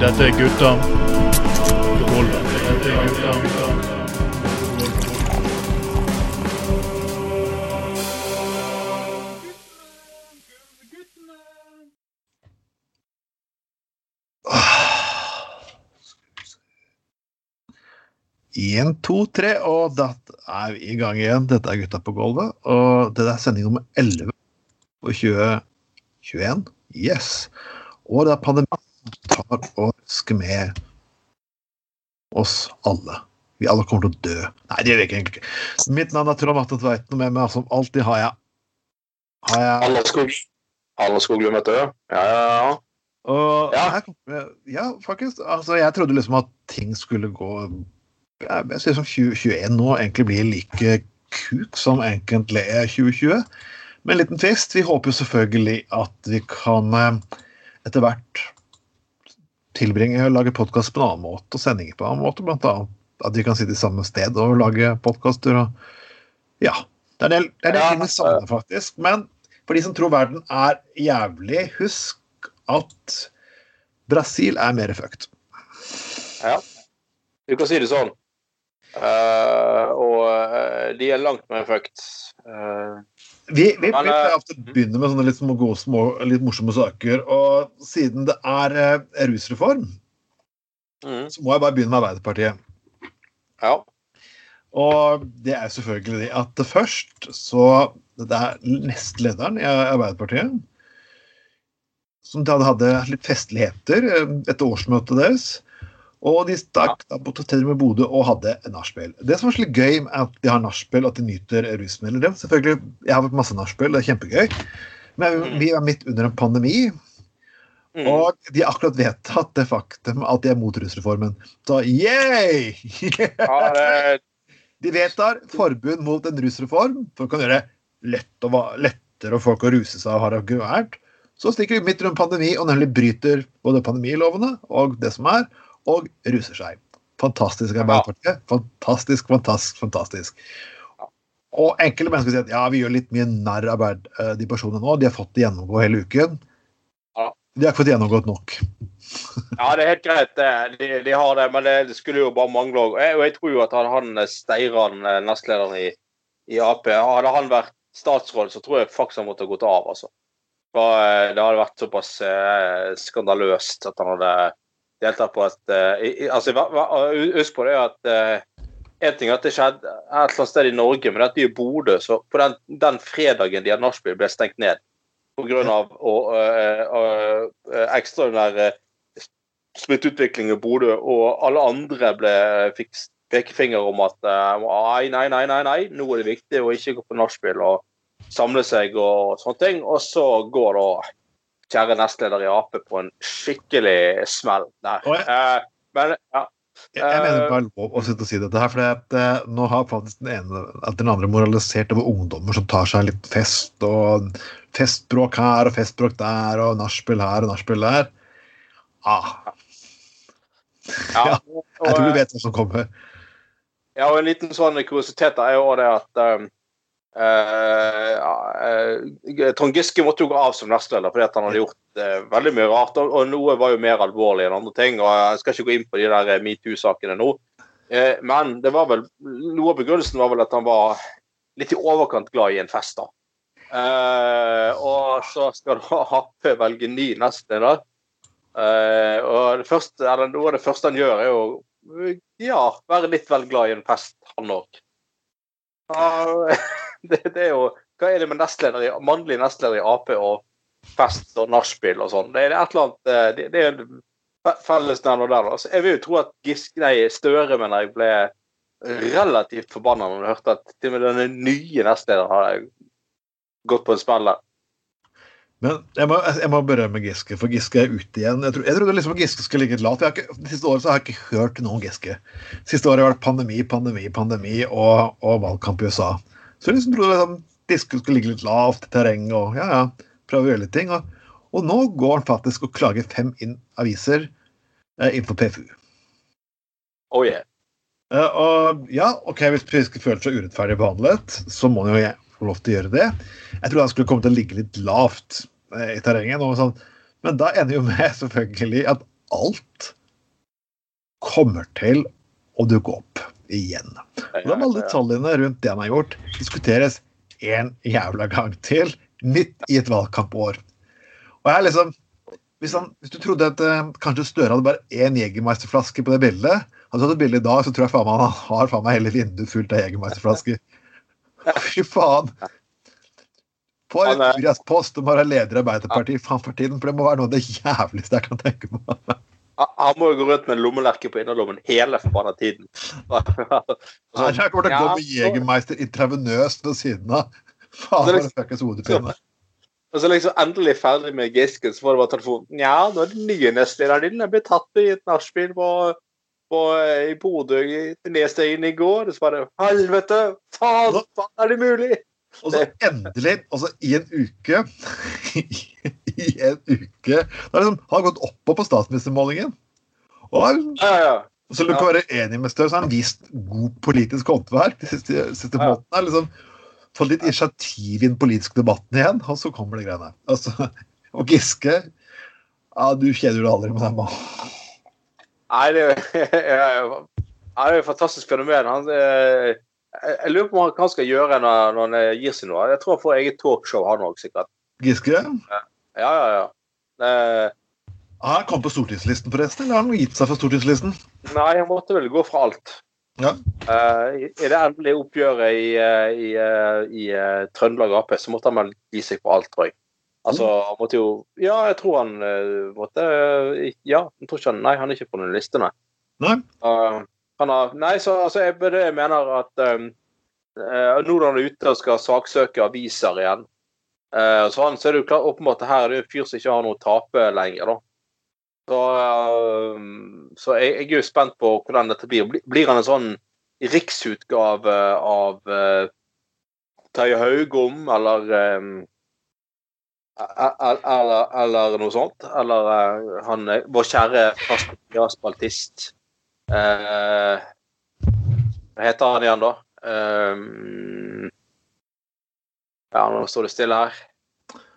Dette er gutta. Dette to, tre, og da er vi i gang igjen. Dette er Gutta på gulvet. Og det er sending nummer 11 på 2021. Yes. Og det er pandemien tar og røsker med oss alle. Vi alle kommer til å dø. Nei, det gjør vi egentlig ikke. Mitt navn er Trond Atten Tveiten, og med meg som alltid har jeg har jeg Alle skog. Alle skoglum, vet du. Ja, ja, ja. Og Ja. her ja, faktisk. Altså, jeg trodde liksom at ting skulle gå Jeg, jeg sier som 2021 nå egentlig blir like kuk som egentlig er 2020. Med en liten twist. Vi håper jo selvfølgelig at vi kan eh, etter hvert tilbringe og lage podkast på en annen måte og sendinger på en annen måte. Blant annet at vi kan sitte i samme sted og lage podkaster. Ja. Det er en del, det er en del Ja, savner, faktisk. Men for de som tror verden er jævlig, husk at Brasil er mer fucked. ja. Du kan si det sånn. Uh, og uh, de er langt mer fucked. Eh, Vi, vi, vi pleier eh, ofte å begynne med sånne litt, små, gode, små, litt morsomme saker. Og siden det er eh, rusreform, mm, så må jeg bare begynne med Arbeiderpartiet. ja. Og det er selvfølgelig det at først så Det er nestlederen i Arbeiderpartiet som hadde, hadde litt festligheter eh, etter årsmøtet deres. Og de stakk da på hotellet med Bodø og hadde nachspiel. Det som er så gøy, er at de har nachspiel at de nyter rusmidler. Det- Selvfølgelig, Jeg har vært masse nachspiel, det er kjempegøy. Men Mm. vi er midt under en pandemi, Mm. og de har akkurat vedtatt det faktum at de er mot rusreformen. Så ja det, De vedtar forbud mot en rusreform for å kan gjøre lett og lettere for folk å ruse seg og ha det gærent. Så stikker de midt rundt pandemi og nemlig bryter både pandemilovene og det som er, og ruser seg. Fantastisk Arbeiderpartiet. Fantastisk, fantastisk, fantastisk. Og enkelte mennesker sier at ja, vi gjør litt mye narr av eh, de personene nå. De har fått det gjennomgå hele uken. Ja. De har ikke fått gjennomgått nok. ja, det er helt greit, det. De, de har det, men det, skulle jo bare mangle òg. Og jeg, tror jo at han, han Steiran, eh, nestlederen i, i Ap, hadde han vært statsråd, så tror jeg faktisk han måtte ha gått av, altså. For eh, det hadde vært såpass eh, skandaløst at han hadde deltatt på at eh, i, altså, Husk på det at eh, en ting er at det skjedde et eller annet sted i Norge, men dette er jo Bodø. Så på den, den fredagen de hadde nachspiel, ble stengt ned pga. Uh, ekstraordinær eh, smitteutvikling i Bodø, og alle andre ble, fikk pekefinger om at eh, nei, nei, nei, nei, nei, nå er det viktig å ikke gå på nachspiel og samle seg og sånne ting. Og så går da kjære nestleder i Ap på en skikkelig smell der. Eh, men ja. Jeg, mener det er lov å sitte og si dette her, for eh, nå har faktisk den ene at den andre moralisert over ungdommer som tar seg litt fest, og festbråk her og festbråk der, og nachspiel her og nachspiel der. Ah, ja. jeg tror du vet hva som kommer. Ja, og en liten sånn kuriositet er jo det at um, eh, Trond Giske måtte jo gå av som nestleder fordi han hadde gjort uh, veldig mye rart. Og, og noe var jo mer alvorlig enn andre ting. og Jeg skal ikke gå inn på de der metoo-sakene nå. Uh, men det var vel, noe av begrunnelsen var vel at han var litt i overkant glad i en fest. da. Og så skal da Ap velge ny nestleder. Og det første, eller noe av det første han gjør, er jo ja, være litt vel glad i en fest, han òg. det, det er jo Hva er det med nestleder i, mannlig nestleder i Ap og fest og nachspiel og sånn? Det er et eller annet eh, Det, det er en fellesnevner der. Altså, jeg vil jo tro at Giske, nei, Støre mener jeg ble relativt forbanna når du hørte at til og med denne nye nestlederen hadde gått på en smell der. Men jeg må, jeg må berømme Giske, for Giske er ute igjen. Jeg, tro, jeg trodde liksom Giske skulle ligge lavt. Jeg har ikke, de siste året så har jeg ikke hørt noe om Giske. Siste året har det vært pandemi, pandemi, pandemi og, og valgkamp i USA. Så jeg liksom trodde liksom, disken skulle ligge litt lavt i terrenget og ja, ja, prøve å gjøre litt ting. Og, og nå går han faktisk og klager fem aviser eh, innenfor PFU. Oh yeah. Uh, og ja, ok, hvis Fiske føler seg urettferdig behandlet, så må han jo få lov til å gjøre det. Jeg trodde han skulle komme til å ligge litt lavt eh, i terrenget. Sånn. Men da ender jo med selvfølgelig at alt kommer til å dukke opp igjen. Og da må alle detaljene rundt det han har gjort, diskuteres en jævla gang til, midt i et valgkampår. Og jeg liksom hvis, han, hvis du trodde at eh, kanskje Støre hadde bare én Jegermeisterflaske på det bildet Hadde du hatt et bilde i dag, så tror jeg faen meg han har faen meg hele vinduet fullt av Jegermeisterflasker. Fy faen! På en Urias post om å være leder i Arbeiderpartiet faen for tiden, for det må være noe av det jævligste jeg kan tenke på. Han må jo gå rundt med en lommelerke på innerlommen hele forbanna tiden. Så jeg kommer til å gå med Jegermeister intravenøst ved siden av. Faen, Det er fuckings hodepine. Og så liksom endelig ferdig med Giske, så får du bare telefonen. Ja, nå er det nye nestlederen din. Jeg ble tatt i et nachspiel på, på, eh, i Bodø i Nesøyen i går. Og så bare Helvete! Faen! faen, Er det mulig? Og så endelig, altså i en uke I en uke Da liksom, har han gått oppå på statsministermålingen. Og har- Ja, ja, ja. så du kan være enig med Støre, så har han vist god politisk håndverk de siste, siste Ja. månedene. Liksom, fått litt initiativ i den politiske debatten igjen, og så kommer det greiene. Altså, og Giske ja, Du kjeder deg aldri med den mannen. Nei, det er jo et fantastisk fenomen. Han, eh, jeg jeg lurer på hva han skal gjøre når, når han gir seg noe. Jeg tror han får eget talkshow, han òg, sikkert. Giske Ja, ja, ja. Eh, har han kommet på stortingslisten, forresten? Eller har han gitt seg fra stortingslisten? Nei, han måtte vel gå fra alt. Ja. Uh, I i det endelige oppgjøret i, i, i, eh, i eh, Trøndelag Ap, så måtte han vel gi seg på alt, tror jeg. Altså, han måtte jo Ja, jeg tror han eh, måtte eh, Ja, jeg tror ikke han Nei, han er ikke på noen liste, nei. Nei? Uh, han har Nei, så altså, jeg, det jeg mener at um, uh, Nå når han er ute og skal saksøke aviser igjen, eh, så, han, så er det jo klart åpenbart her er det jo en fyr som ikke har noe å tape lenger, da. Så, uh, så jeg, jeg er jo spent på hvordan dette blir. Blir- han en sånn riksutgave av uh, Terje Haugom, eller um, eller, eller, noe sånt. Eller uh, han, vår kjære faste spaltist eh, Hva heter han igjen, da? Eh, ja, nå står det stille her.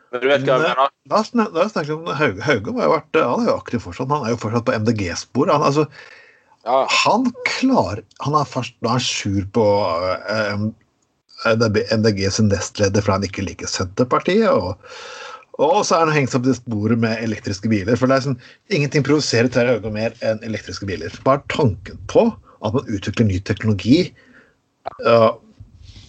Men du vet hva jeg mener? Da, da snakker vi om Hauge. Hauge har jo vært, han er jo aktiv fortsatt. Han er jo fortsatt på MDG-sporet. Han, altså, Ja, han klarer Han er først da er sur på eh, MDG sin nestleder fordi han ikke liker Senterpartiet. Og, og så er han hengt opp i sporet med elektriske biler. For det er sånn, ingenting provoserer Terje Hauge mer enn elektriske biler. Bare tanken på at man utvikler ny teknologi ja,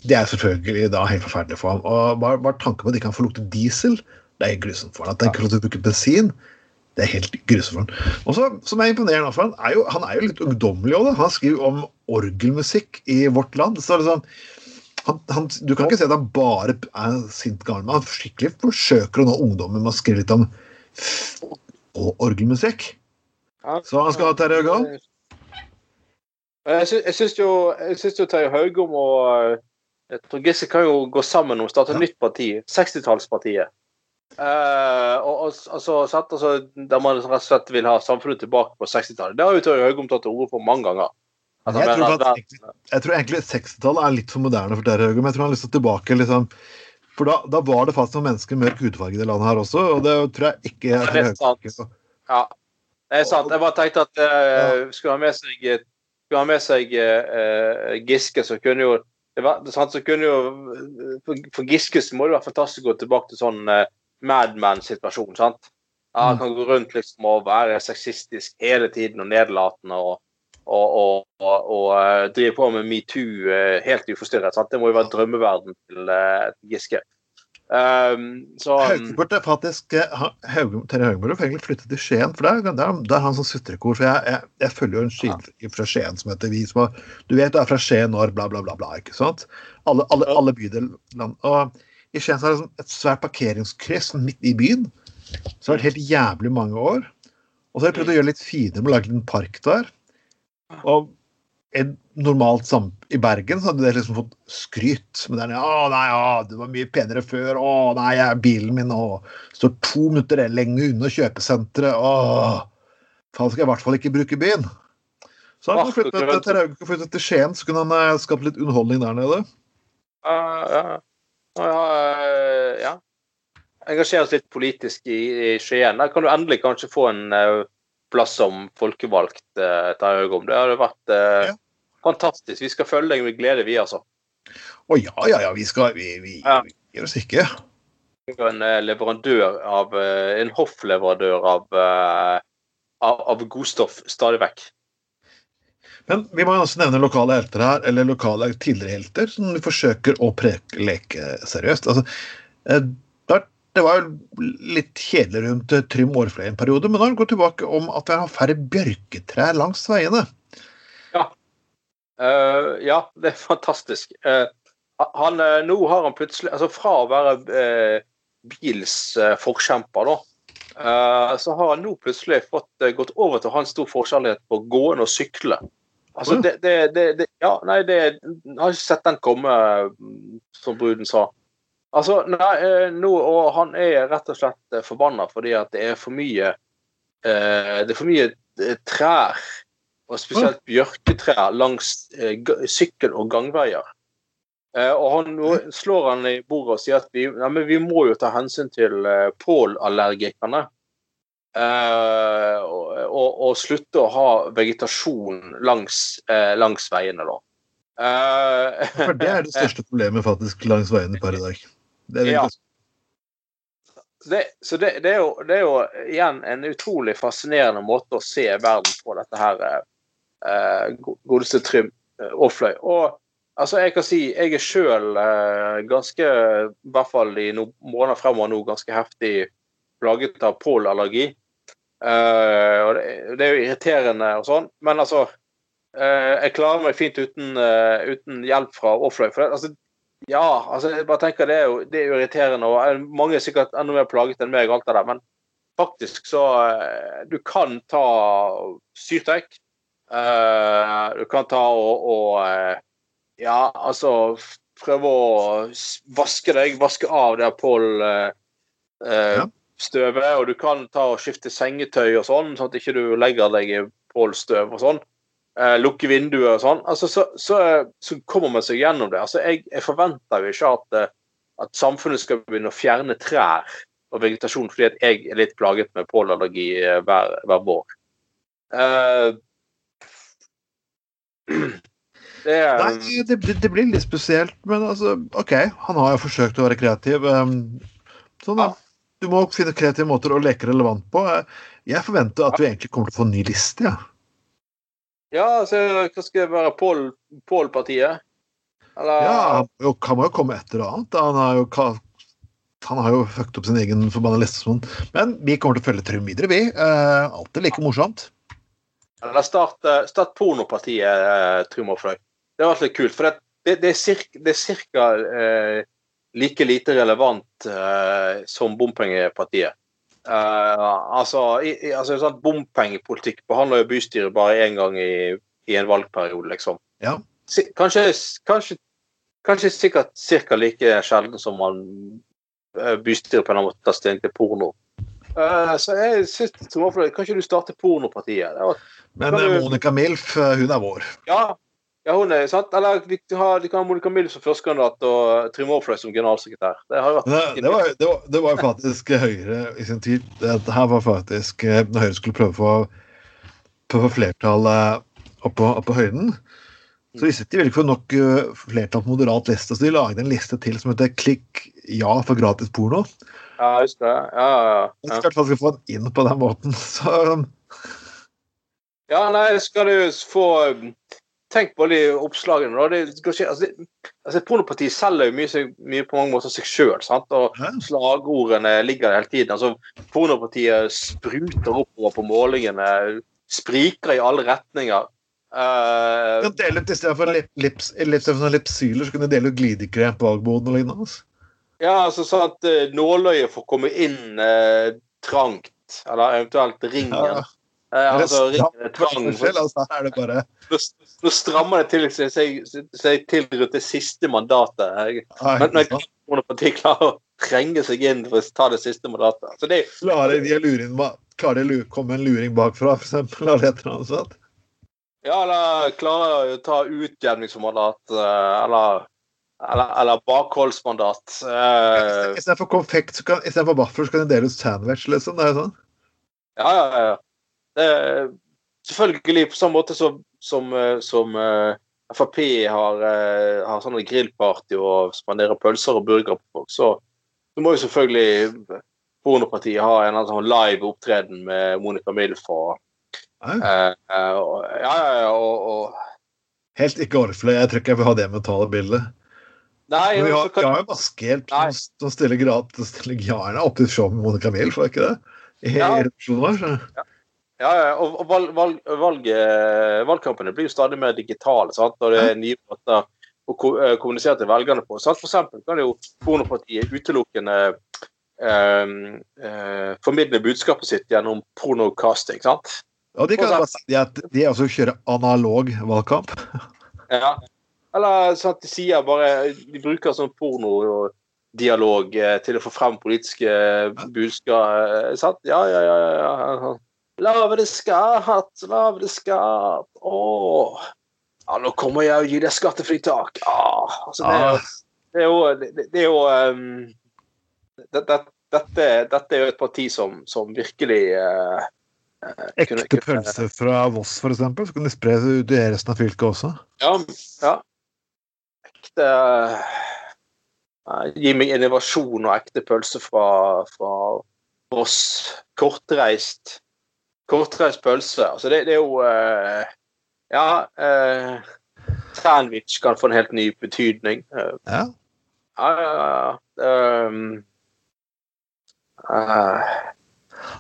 det er selvfølgelig da helt forferdelig for ham. Og bare, bare tanken på at de kan få lukte diesel, det er grusomt for ham. At han ikke får lov til å bruke bensin, det er helt grusomt for ham. Og så, som er imponerende for ham, er jo, han er jo litt ungdommelig òg. Han skriver om orgelmusikk i vårt land. Så liksom han, han, du kan ikke si at han bare er sint gammel men Han skikkelig forsøker å nå ungdommen med å skrive litt om orgelmusikk. Så han skal ha Terje Haugum. Jeg sy- Jeg syns jo, jo Terje Haugom og jeg tror Giske kan jo gå sammen om å starte et Ja. nytt parti. 60-tallspartiet. Eh, og, altså, sant, altså, der man rett og slett vil ha samfunnet tilbake på 60-tallet. Det har jo Terje Haugom tatt til orde for mange ganger. Altså, Jeg tror at faktisk Jeg tror egentlig 60-tallet er litt for moderne for Terje Haugum. Jeg tror han har lyst til tilbake liksom For da, da var det faktisk noen mennesker med mørk hudfarge i det landet her også, og det tror jeg ikke Ja, det jeg, sant. Ja, det er sant. Jeg bare tenkte at uh, skulle han med seg, skulle han med seg uh, Giske, så kunne jo det var, det, sant, så kunne jo For, for Giske må det være fantastisk å gå tilbake til sånn uh, Madman-situasjon. sant? Ja, han kan gå rundt liksom og være sexistisk hele tiden og nedlatende og, og, og, og, og eh, drive på med metoo eh, helt uforstyrret. sant? Det må jo være drømmeverden til uh, Giske. Um, så Haugum burde faktisk eh, Terje Haugum burde egentlig flyttet til Skien, for det er, det er, det er han som sutrekor. For jeg, jeg, jeg følger jo en skilter fra Skien som heter Vi som har Du vet du er fra Skien når bla, bla, bla, bla. ikke sant? Alle, alle, alle bydeler. Og i Skien så er det sånn et svært parkeringskryss midt i byen. Så har vært helt jævlig mange år. Og så har jeg prøvd å gjøre litt finere med å lage en park der. Og en normalt sam i Bergen så hadde det liksom fått skryt. Men der å nei, å, det var mye penere før. Å nei, jeg, bilen min å, står to minutter lenger unna kjøpesenteret. Å, faen skal jeg i hvert fall ikke bruke byen. Så han kan flytte til, flytte til Skien, så kunne han eh, skapt litt underholdning der nede. Ja, ja. Ja, ja. engasjere oss litt politisk i, i Skien. Der kan du endelig kanskje få en uh, plass som folkevalgt, eh, tar jeg om. Det hadde vært eh, ja. fantastisk. Vi skal følge deg med glede, vi, altså. Å ja, ja, ja. Vi skal Vi, vi, ja. vi gir oss ikke. En leverandør av En hoffleverandør av, av, av godstoff stadig vekk. Men vi må også nevne lokale helter her, eller lokale tidligere helter, som du forsøker å preke, leke seriøst. Altså, eh, det var jo litt kjedelig rundt eh, Trym Aarfløy en periode, men nå har han gått tilbake om at vi har færre bjørketrær langs veiene. Ja. Uh, ja, det er fantastisk. Uh, han, uh, nå har han plutselig Altså fra å være bils forkjemper, da, så har han nå plutselig fått gått over til å ha en stor forskjellighet på gående og sykle. Altså, det, det, det, det, Ja, nei, det Jeg har ikke sett den komme, som bruden sa. Altså, nei, eh, nå, og han er rett og slett eh, forbanna fordi at det er for mye eh, Det er for mye eh, trær, og spesielt bjørketrær, langs eh, sykkel- og gangveier. Eh, og han, nå slår han i bordet og sier at vi, ja, vi må jo ta hensyn til pollenallergikerne. Uh, og, og, slutte å ha vegetasjon langs, langs veiene, da. For det er det største problemet faktisk langs veiene per i dag. Det ja. Det, så det, det, er jo, det, er jo, igjen en utrolig fascinerende måte å se verden på, dette her godeste Trym Aafløy. Og altså, jeg kan si jeg er sjøl ganske, i hvert fall i noen måneder fremover nå, ganske heftig plaget av pollenallergi. Eh, og det, er jo irriterende og sånn, men altså uh, Jeg klarer meg fint uten, uten hjelp fra Aafløy. For altså, ja, altså jeg bare tenker det er jo, det er irriterende, og mange er sikkert enda mer plaget enn meg, alt det der, men faktisk så Du kan ta syrtek. du kan ta og, og Ja, altså prøve å vaske deg, vaske av det pollen. Ja støvet, og du kan ta og skifte sengetøy og sånn, sånn at ikke du legger deg i pålstøv og sånn. Eh, lukke vinduet og sånn. Altså, så, så, så, kommer man seg gjennom det. Altså, jeg, jeg forventer jo ikke at, eh, at, samfunnet skal begynne å fjerne trær og vegetasjon fordi at jeg er litt plaget med pollenallergi eh, hver, hver vår. Uh, det, er, Nei, det, det, blir litt spesielt, men altså OK, han har jo forsøkt å være kreativ. Um, sånn, da. Ja du må finne kreative måter å leke relevant på. Jeg forventer at vi egentlig kommer til å få en ny liste. Ja, ja så hva skal det være? Pål-partiet? Eller... Ja, han må jo komme et eller annet. Han har jo, han har jo fucket opp sin egen forbanna liste. Sånn. Men vi kommer til å følge Trym videre, vi. Eh, alltid like morsomt. Eller start, eh, start pornopartiet, eh, Trym og Fløy. Det var litt kult. For det, det, det er cirka eh, like lite relevant eh, som bompengepartiet. Uh, altså, i, altså sånn Bompengepolitikk behandler jo bystyret bare én gang i, i, en valgperiode, liksom. Ja. Kanskje, kanskje, kanskje sikkert ca. like sjelden som man uh, bystyret på en måte tar stilling til porno. Uh, så jeg synes, Kan ikke du starte pornopartiet? Var, Men Monica Milf, hun er vår. Ja, ja, hun er sant. Eller de, har, de kan ha Monica Mill som førstekandidat og Trym Aafløy som generalsekretær. Det, har vært det, det, var, det, var, det, var, faktisk Høyre i sin tid. Dette her var faktisk eh, Når Høyre skulle prøve å få, få flertall oppå, på høyden, så visste de vel ikke for nok eh, flertall på moderat liste, så de lagde en liste til som heter 'Klikk ja for gratis porno'. Ja, just det. Ja, ja, ja. Jeg skal få den inn på den måten, så Ja, nei, skal du få Tenk på de oppslagene. Da. Det, altså, det, altså, Pornopartiet selger jo mye, mye, på mange måter seg sjøl. Og slagordene ligger der hele tiden. Altså, Pornopartiet spruter oppover på målingene. Spriker i alle retninger. Uh, kan dele ut Istedenfor lips, lips, lipsyler, så kan du dele ut glidekrem på valgboden og lignende. Altså. Ja, altså sånn at uh, nåløyet får komme inn uh, trangt. Eller eventuelt ringen. Ja. Eh, altså, trang, altså, er det bare Nå strammer det til seg, seg, til rundt det siste mandatet. Men når Kommunepartiet klarer å trenge seg inn for å ta det siste mandatet så det, Klarer de å lure inn Klarer de å komme en luring bakfra, f.eks.? Eller et eller annet sånt? Ja, eller klarer de å ta utjevningsmandat, eh, eller Eller, eller bakholdsmandat. Uh, Istedenfor konfekt, så kan, istedenfor vaffel, så kan de dele ut sandwich, liksom. Det er jo sånn. Ja, ja, ja. Er selvfølgelig på samme måte som, som, eh, som eh, Frp har, eh, har sånne grillparty og spanderer pølser og burger på folk, så, så må jo selvfølgelig Pornopartiet ha en sånn live opptreden med Monica Milf og Ja. uh, uh, Ja, ja, og, og Helt ikke orfløy. Jeg tror ikke jeg vil ha det mentale bildet. Nei, Men vi og har, kan- har jo maske helt til å stille, gjerne opp til show med Monica var det ikke det? I Ja. vår. Så. Ja, ja, og og valg, valg, valget, valgkampene blir jo stadig mer digitale. Sant? Og det er nye måter å eh, kommunisere til velgerne på. Sant? For eksempel kan jo Pornopartiet utelukkende eh, eh, formidle budskapet sitt gjennom pornocasting. sant? Ja, de kan bare si at de også kjører analog valgkamp. Ja. Eller sånn at de sier bare De bruker sånn pornodialog eh, til å få frem politiske budskap. eh, Sant? Ja, ja, ja. ja, ja. Lavere skatt, lavere skatt. Åh. Ja, nå kommer jeg og gir deg skattefritak. Ah, altså, det, er jo, det er jo Det, er jo ehm, det, det, dette, er jo et parti som, som virkelig eh, Ekte kunne- pølse fra Voss, for eksempel, så kan de spre det ut i resten av fylket også. Ja. ja. Ekte uh, Gi meg innovasjon og ekte pølse fra, fra Voss. Kortreist. Kortreist pølse. Altså, det, det er jo uh, Ja. Uh, sandwich kan få en helt ny betydning. Uh, Ja. ja, ja, ja. Um,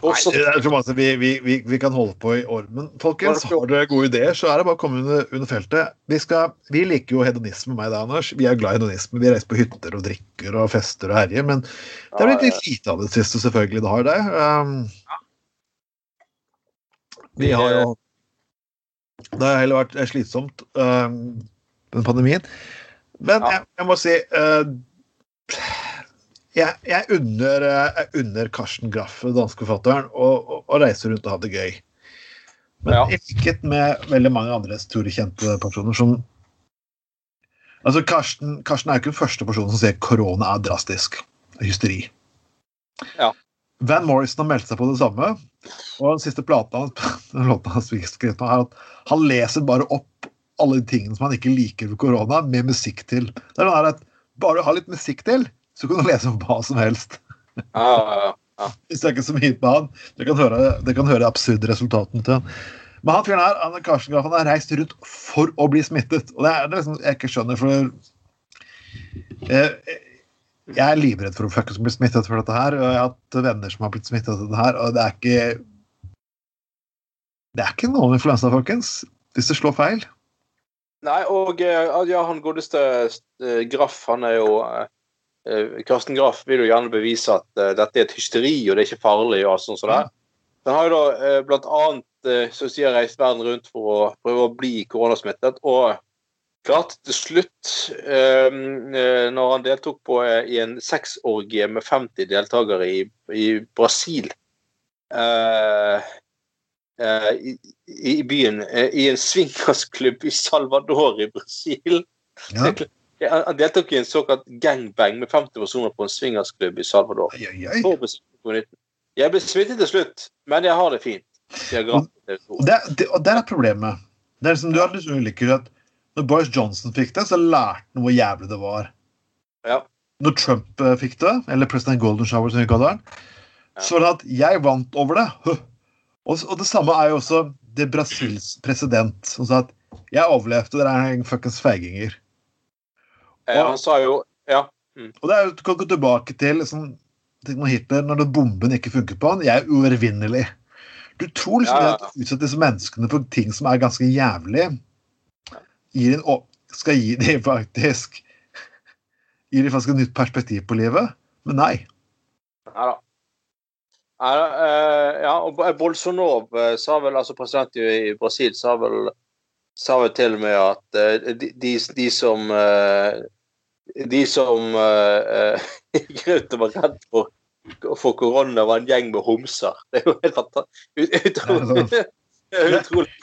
også, Nei, jeg tror vi, vi, vi, vi kan holde på i år. Men folkens, har dere gode ideer, så er det bare å komme under, under feltet. Vi, skal, vi liker jo hedonisme, meg og deg, Anders. Vi er glad i hedonisme. Vi reiser på hytter og drikker og fester og herjer. Men det er blitt litt lite av det siste, selvfølgelig. Det har det. Um, vi har jo Det har heller vært slitsomt, um, den pandemien. Men Ja. jeg, jeg må si uh, jeg, jeg, unner, eh, jeg unner Karsten Graff, den danske forfatteren, å, å, å reise rundt og ha det gøy. Men Ja. i likhet med veldig mange andre store kjente personer som Altså, Karsten, Karsten er jo ikke den første personen som sier korona er drastisk. Hysteri. Ja. Van Morrison har meldt seg på det samme. Og den siste plata den låta han skrev på, er at han leser bare opp alle de tingene som han ikke liker ved korona, med musikk til. Det er at Bare ha litt musikk til, så kan du lese om hva som helst. ja, ja, ja. Hvis det er ikke så mye på han. Det kan høre, det kan høre absurde resultatene til han. Men han fyren her, er Karsten Graff, han har reist rundt for å bli smittet. Og det er det liksom, jeg ikke skjønner, for eh, Jeg er livredd for å fuckings bli smittet for dette her. Og jeg har hatt venner som har blitt smittet av dette her, og det er ikke Det er ikke noen influensa, folkens. Hvis det slår feil. Nei, og eh, ja, han godeste eh, Graff, han er jo eh, Karsten Graff vil jo gjerne bevise at dette er et hysteri, og det er ikke farlig. og sånn sånn. det. Han har jo da blant annet så sier si, reist verden rundt for å prøve å bli koronasmittet. Og klart til slutt, eh, eh, når han deltok på, eh, i en sexorgie med 50 deltakere i, i Brasil eh, eh, i, i byen, i en swingersklubb i Salvador i Brasil. Ja. Han deltok i en såkalt gangbang med 50 personer på en swingersklubb i Salvador. Ai, ai, oi. For å bli smittet på 19. Jeg ble smittet til slutt, men jeg har det fint. 2. Og det, det, og det er problemet. Det er liksom, du har liksom liker at når Boris Johnson fikk det, så lærte han hvor jævlig det var. Ja. Når Trump eh, fikk det, eller president Golden Shower, som vi kaller den, Ja. så var det at jeg vant over det. Og, og det samme er jo også det Brasils president som sa at jeg overlevde, dere er en fuckings feiginger. Ja, Han sa jo Ja. Og det er jo, Du kan gå tilbake til liksom, Hitler, når bomben ikke funket på han. Jeg er uovervinnelig. Du tror liksom ja, at du utsetter disse menneskene for ting som er ganske jævlig, gir en, skal gi dem faktisk Gir dem faktisk et nytt perspektiv på livet. Men nei. Nei da. Nei eh, Ja, og Bo- Bolsonaro eh, sa vel, altså presidenten i Brasil, sa vel sa vel til og med at eh, de, de, de som De som gikk rundt og var redd for, for korona, var en gjeng med homser. Det er jo helt fantastisk. Det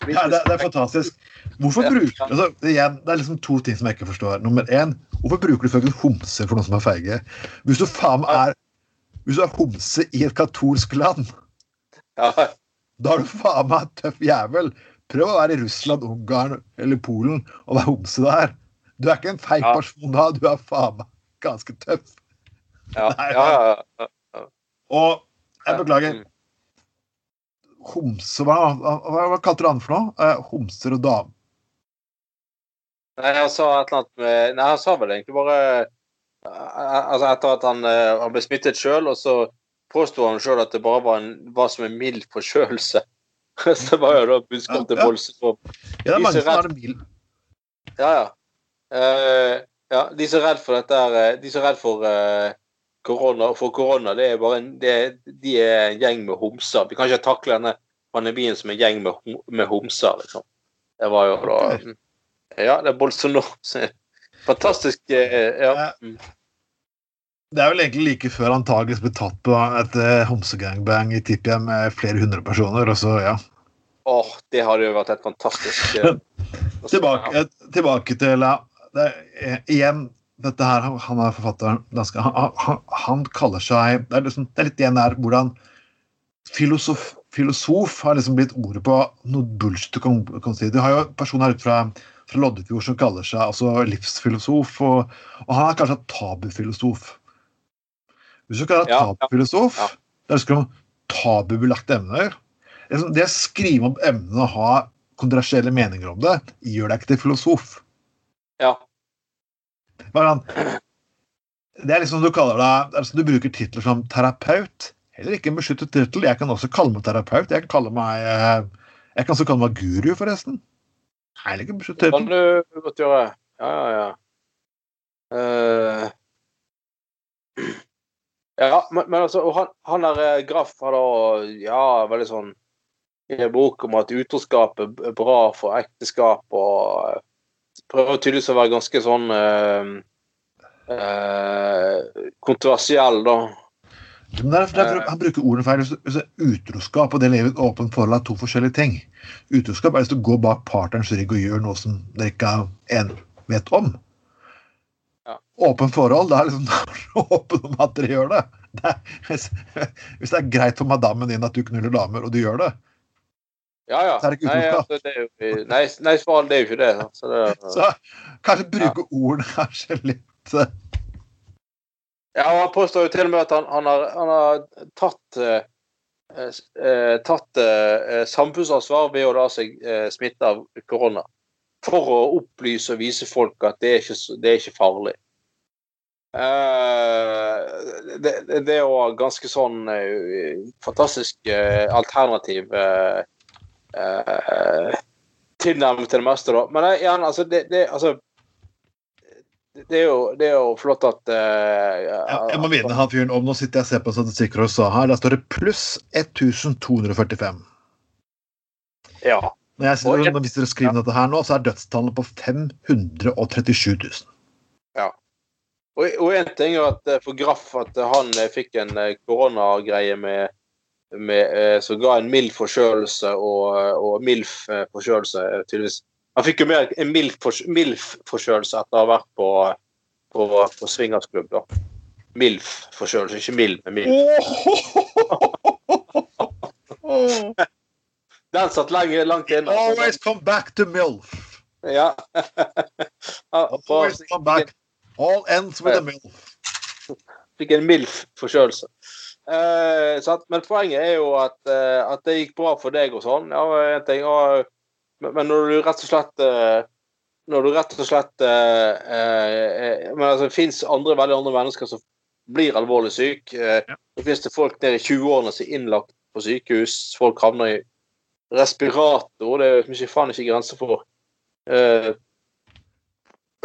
Ja, det, det er fantastisk. Hvorfor bruker altså, det, igjen, det er liksom to ting som jeg ikke forstår. Nummer én, hvorfor bruker du fuckings homser for noen som er feige? Hvis du faen er Hvis du er homse i et katolsk land, Ja, da er du faen meg tøff jævel. Prøv å være i Russland, Ungarn eller Polen og være homse der. Du er ikke en feig Ja. person da, du er faen meg ganske tøff. ja, Nei. Og jeg beklager. Homse, hva, hva, hva kalte du han for noe? Eh, homser og dam. Nei, han sa et eller annet med Nei, han sa vel egentlig bare eh, Altså etter at han, eh, han ble smittet sjøl, og så påsto han sjøl at det bare var, en, var som en mild forkjølelse. så det var jo da budskapet til Ja, ja. Det er mange som har det mild. Ja, ja. Uh, ja, de som er redd for dette her, De som er redd for eh, korona, for korona, det er bare en, det, de er en gjeng med homser. Vi kan ikke takle denne pandemien som en gjeng med, med homser, liksom. Det var jo da Ja, det er Bolsonaro. Fantastisk. eh, Ja. Mm. Det er vel egentlig like før antakeligvis ble tatt på et uh, homsegangbang i Tippia med flere hundre personer, og så, ja. Åh, det hadde jo vært et fantastisk eh, Tilbake, tilbake til ja, det eh, Igjen, dette her, han- han er forfatteren han, han, han kaller seg det er, liksom, det er litt igjen der hvordan filosof, filosof har liksom blitt ordet på noe bullshit du kan, kan si. Du har jo personer her ute fra, fra Loddefjord som kaller seg altså livsfilosof, og, og han er kanskje tabufilosof. Hvis du kaller deg tabufilosof, ja, ja. da ønsker du tabubelagte emner. Det å skrive om emnene og ha kontroversielle meninger om det, gjør deg ikke til filosof. Ja. Det er liksom du kaller deg det liksom Du bruker titler som terapeut. Heller ikke en beskyttet tittel. Jeg kan også kalle meg terapeut. Jeg kan kalle meg eh, Jeg kan også kalle meg guru, forresten. Heller ikke en beskyttet Det kan tittel. du godt gjøre. Ja, ja, ja. Uh, ja, men, men altså, han, han der eh, Graff har da ja, veldig sånn i en bok om at utroskap er bra for ekteskap, og prøver tydeligvis å være ganske sånn uh, uh, kontroversiell, da. Men det er, det er, for- han bruker ordene feil. Utroskap og det lever et åpent forhold er to forskjellige ting. Utroskap er hvis du går bak partnerens rygg og gjør noe som dere ikke en vet om. Ja. Åpen forhold, det er liksom åpen om at dere gjør det. det er, hvis, hvis det er greit for madammen din at du knuller damer, og du gjør det, Ja, ja. Så er det ikke Nei, utroskap. altså, det er jo, nei, nei, er jo ikke det. da. Så det, så kanskje bruke ordene kanskje litt eh, Ja, og han påstår jo til og med at han, han, har, han har tatt eh, eh, tatt eh, samfunnsansvar ved å la seg eh, smitte av korona. For å opplyse og vise folk at det er ikke, det er ikke farlig. Eh, det, det, er jo ganske sånn eh, fantastisk alternativ tilnærming til det meste, da. Men igjen, altså, det, det, altså det er, jo, det er jo flott at uh, jeg, jeg må minne han fyren om Nå sitter jeg og ser på statistikker og sa her, der står det pluss 1245. Ja. Når jeg, Og jeg- hvis dere skriver dette her nå, så er dødstallet på 537 000. Og, og en ting er at eh, for Graff at eh, han eh, fikk en eh, koronagreie med, med eh, som ga en mild forkjølelse og, eh, og MILF-forkjølelse, eh, tydeligvis. Han fikk jo mer en MILF-forkjølelse etter å ha vært på, på, på swingersklubb, da. MILF-forkjølelse, ikke MILF, men MILF. Den satt lenge, langt inne. Always come back to MILF. Ja. Always come back. All ends with a MILF. fikk en MILF-forkjølelse. Eh, men poenget er jo at, eh, at det gikk bra for deg og sånn. Ja, en ting, og, men, når du rett og slett eh, Når du rett og slett eh, eh, Men altså, det fins andre, veldig andre mennesker som blir alvorlig syke. Ja. Det fins det folk nede i 20-årene som er innlagt på sykehus. Folk havner i respirator. Det er ikke faen ikke grenser for uh,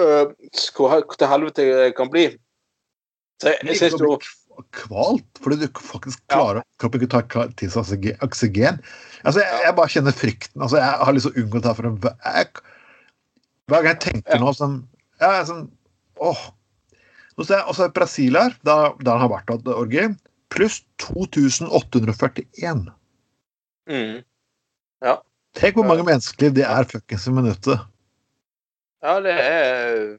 uh, hvor til helvete det kan bli. Så jeg, jeg synes jo Kvalt, fordi du faktisk klarer kroppen ikke tar til seg oksygen-. Altså, jeg, jeg bare kjenner frykten. Altså, jeg har lyst til å unngå det her for en jeg, hver gang jeg tenker Ja. noe sånn ja, jeg er sånn, åh. Nå ser jeg også Brasil her, der, der han har vært hatt orgi, pluss 2841. mm. Ja. Tenk hvor mange menneskeliv det er fuckings i minuttet. Ja, det er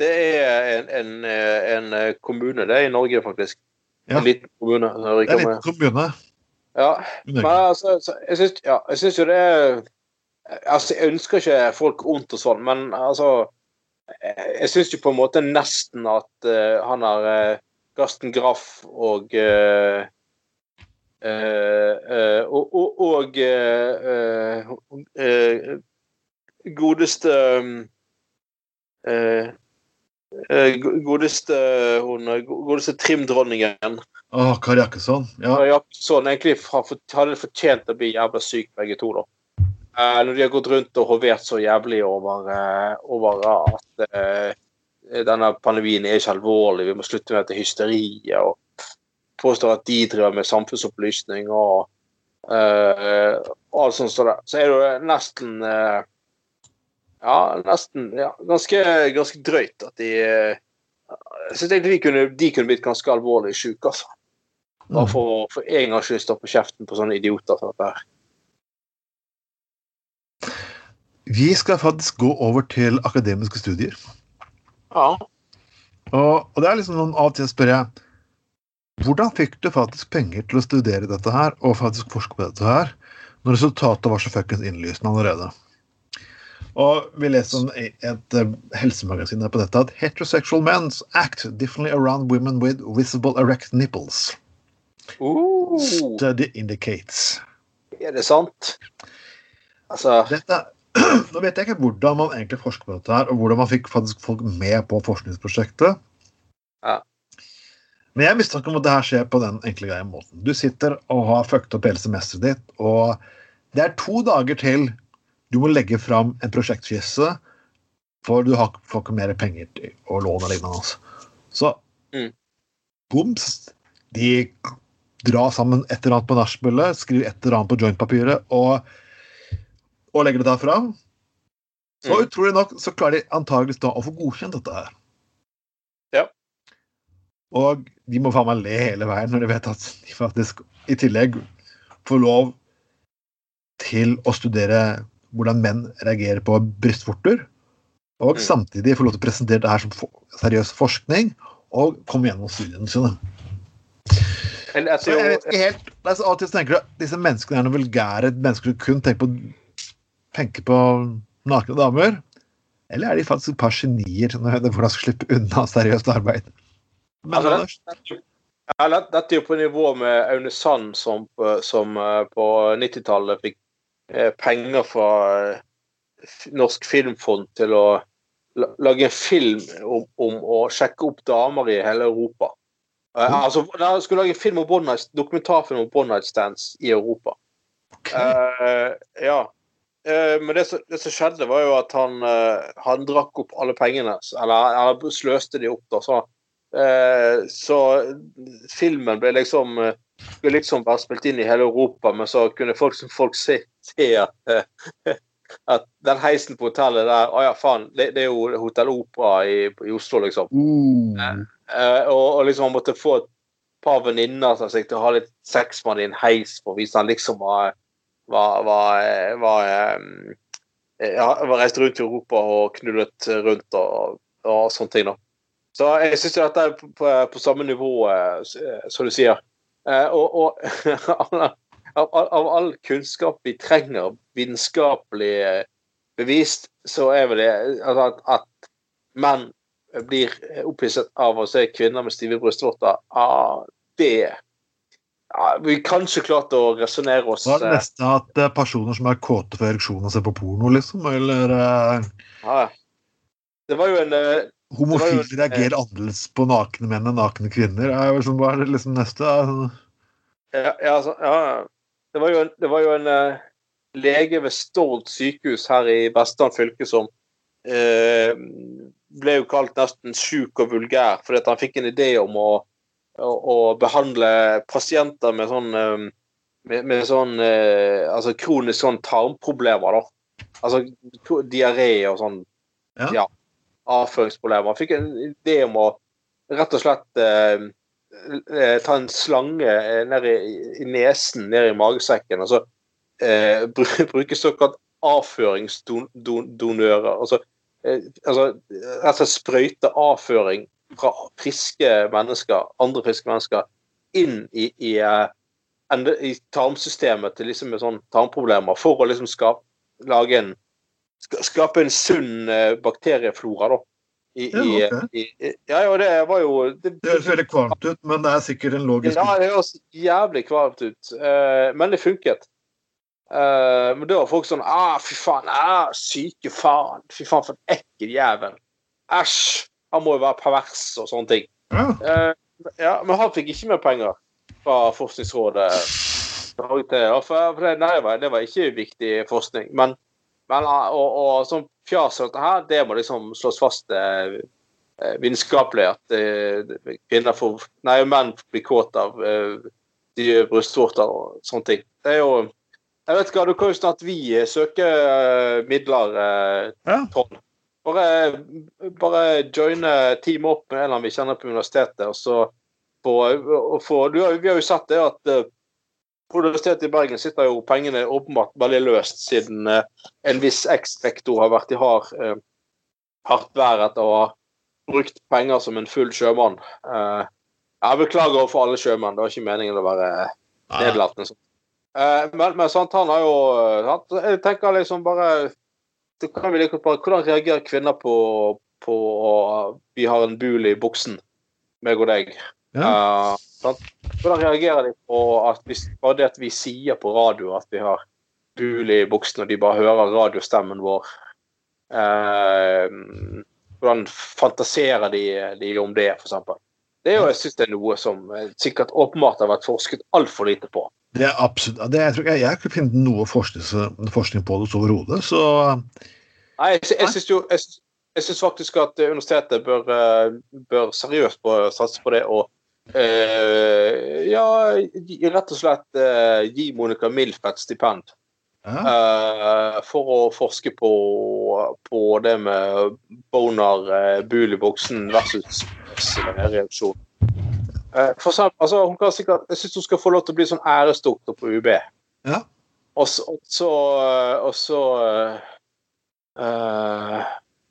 Det er en, en, en kommune, det er i Norge, faktisk. En liten kommune. Det er litt en liten kommune. Ja, men altså, jeg syns ja, jo det Altså, jeg ønsker ikke folk vondt og sånn, men altså Jeg, syns jo på en måte nesten at uh, han har uh, Gasten Graff og uh, eh, eh, og, og, eh, eh, eh, godeste eh, eh, godeste hun godeste trimdronningen Å, Kari Jakkesson. Ja. Kari Jakkesson egentlig hadde fortjent å bli jævla syk, begge to. da. Eh, når de har gått rundt og hovert så jævlig over, eh, over at eh, denne pandemien er ikke alvorlig, vi må slutte med dette hysteriet. og Påstår at de driver med samfunnsopplysning og eh, alt sånt. Så, så er det jo nesten eh, Ja, nesten ja, ganske, ganske drøyt at de eh, Jeg syns egentlig de kunne, de kunne blitt ganske alvorlig syke, altså. Bare for, for en gangs skyld stoppe kjeften på sånne idioter som dette her. Vi skal faktisk gå over til akademiske studier. Ja. Og, og det er liksom noen av og til spør jeg hvordan fikk du faktisk penger til å studere dette her, og faktisk forske på dette her, når resultatet var så fuckings innlysende allerede? Og vi leser i et eh, helsemagasin på dette at heterosexual men act differently around women with visible erect nipples. Uh, Study indicates. er det sant? Altså Dette, nå vet jeg ikke hvordan man egentlig forsker på dette her, og hvordan man fikk faktisk folk med på forskningsprosjektet. Ja. Men jeg mistenker om at det her skjer på den enkle greie måten. Du sitter og har fucket opp hele semesteret ditt, og det er to dager til du må legge fram en prosjektskisse, for du har, får ikke mer penger til å låne og lignende. altså. Så Mm. boms, de drar sammen et eller annet på nachspielet, skriver et eller annet på jointpapiret og, og legger det der fram. Så Mm. utrolig nok så klarer de antageligvis da å få godkjent dette her. Ja. Og de må faen meg le hele veien når de vet at de faktisk i tillegg får lov til å studere hvordan menn reagerer på brystvorter. Og Mm. samtidig få lov til å presentere det her som for, seriøs forskning, og komme gjennom studiene sine. men jeg vet ikke helt, det er så alltid så tenker du at Disse menneskene er noen vulgære mennesker som kun tenker på, tenker på nakne damer. Eller er de faktisk et par genier som hvordan skal slippe unna seriøst arbeid? Men Altså, det, Ja, det- Dette er jo på nivå med Aune Sand, som, på- som eh, på 90-tallet fikk eh, penger fra eh, Norsk Filmfond til å lage en film om, om å sjekke opp damer i hele Europa. Eh, Mm. altså, De skulle lage en film om night, dokumentarfilm om Bond Night Stands i Europa. Okay. Uh, ja. Uh, men det som, skjedde, var jo at han, eh, han drakk opp alle pengene. Eller han sløste de opp, da. Så, eh, så filmen ble liksom eh, skulle liksom være spilt inn i hele Europa, men så kunne folk, folk se, se at, eh, at den heisen på hotellet der Å ja, faen, det, det er jo Hotell Opera i, i Oslo, liksom. Uh, Eh, og, og liksom han måtte få et par venninner som seg til å ha litt sex med han i en heis for å vise han liksom var, var, var, var, eh, ja, var reist rundt i Europa og knullet rundt og, og sånne ting. da. Så jeg syns dette er på, på, på samme nivå, eh, eh, som du sier. Eh, og og av, av, av all kunnskap vi trenger, vitenskapelig eh, bevist, så er vel det altså, at, at menn blir opphisset av å se kvinner med stive brystvorter. Ah, det ja, Vi kanskje klart å resonnere oss Hva er det eh, neste? At det er personer som er kåte for ereksjon og ser på porno, liksom? Eller ja. Det var jo en homofile jo- reagerer annerledes på nakne menn enn nakne kvinner? Er liksom, hva er det liksom neste? Er- Ja, ja, altså, ja. Det var jo en, det var jo en eh, lege ved Stord sykehus her i Vestland fylke som eh, ble jo kalt nesten sjuk og vulgær fordi at han fikk en idé om å, å, å behandle pasienter med sånn eh, med, med sånn eh, altså kronisk sånn tarmproblemer, da. Altså diaré og sånn Ja. Ja. Avføringsproblemer. Han fikk en idé om å rett og slett eh, eh, ta en slange eh, ned i, i nesen, ned i magesekken, og så eh, bruke såkalt avføringsdonører. Altså, eh, altså rett og slett sprøyte avføring fra friske mennesker, andre friske mennesker, inn i, i, eh, i tarmsystemet til liksom med sånn tarmproblemer, for å liksom skape, lage en, skape en sunn eh, bakterieflora. da. I, Ja, okay. i, i, ja, ja, det var jo det, Det høres veldig kvalmt ut, men det er sikkert en logisk ja, det høres jævlig kvalmt ut, uh, men det funket. Uh, men da var folk sånn ah, Fy faen, ah, syke faen. Fy faen, for en ekkel jævel. Æsj. Han må jo være pervers og sånne ting. Ja. Uh, ja, men han fikk ikke mer penger fra Forskningsrådet. For det, nei, det var ikke viktig forskning. Men, men ah, og, og sånn fjas og dette her, det må liksom slås fast eh, eh, vitenskapelig at eh, kvinner får Nei, menn blir kåt av eh, de brystvorter og sånne ting. Det er jo Jeg vet ikke, du kan jo snart vi eh, søke eh, midler, eh, Ja. Bare, bare joine teamet opp med en eller annen vi kjenner på universitetet, og så få, og få du, Vi har jo sett det at Universitetet i Bergen sitter jo pengene åpenbart veldig løst, siden eh, en viss eks-rektor har vært i hard, eh, hardt vær etter å ha brukt penger som en full sjømann. Eh, jeg beklager overfor alle sjømenn, det var ikke meningen å være nedlatende. sånn. Eh, men, men sant, han har jo Jeg tenker liksom bare like bare, Hvordan reagerer kvinner på, på Vi har en bul i buksen, meg og deg. Eh, sant? Hvordan reagerer de på at hvis, bare det at vi sier på radio at vi har bul i buksen, og de bare hører radiostemmen vår? uh, hvordan fantaserer de, de om det, f.eks.? Det er jo, jeg synes det er noe som eh, sikkert åpenbart har vært forsket altfor lite på. Det er absolutt det, Jeg tror ikke jeg, kunne finne noe forskning, forskning på det overhodet, så Nei, jeg, jeg syns jo jeg, jeg synes faktisk at universitetet bør, bør seriøst på, satse på det og eh, ja, rett og slett eh, gi Monica Milf et stipend eh, for å forske på, på det med boner, uh, bul i buksen versus reaksjon. Eh, for eksempel, altså, hun kan sikkert, jeg syns hun skal få lov til å bli sånn æresdoktor på UB. Ja. Og så, og så, og så eh, eh,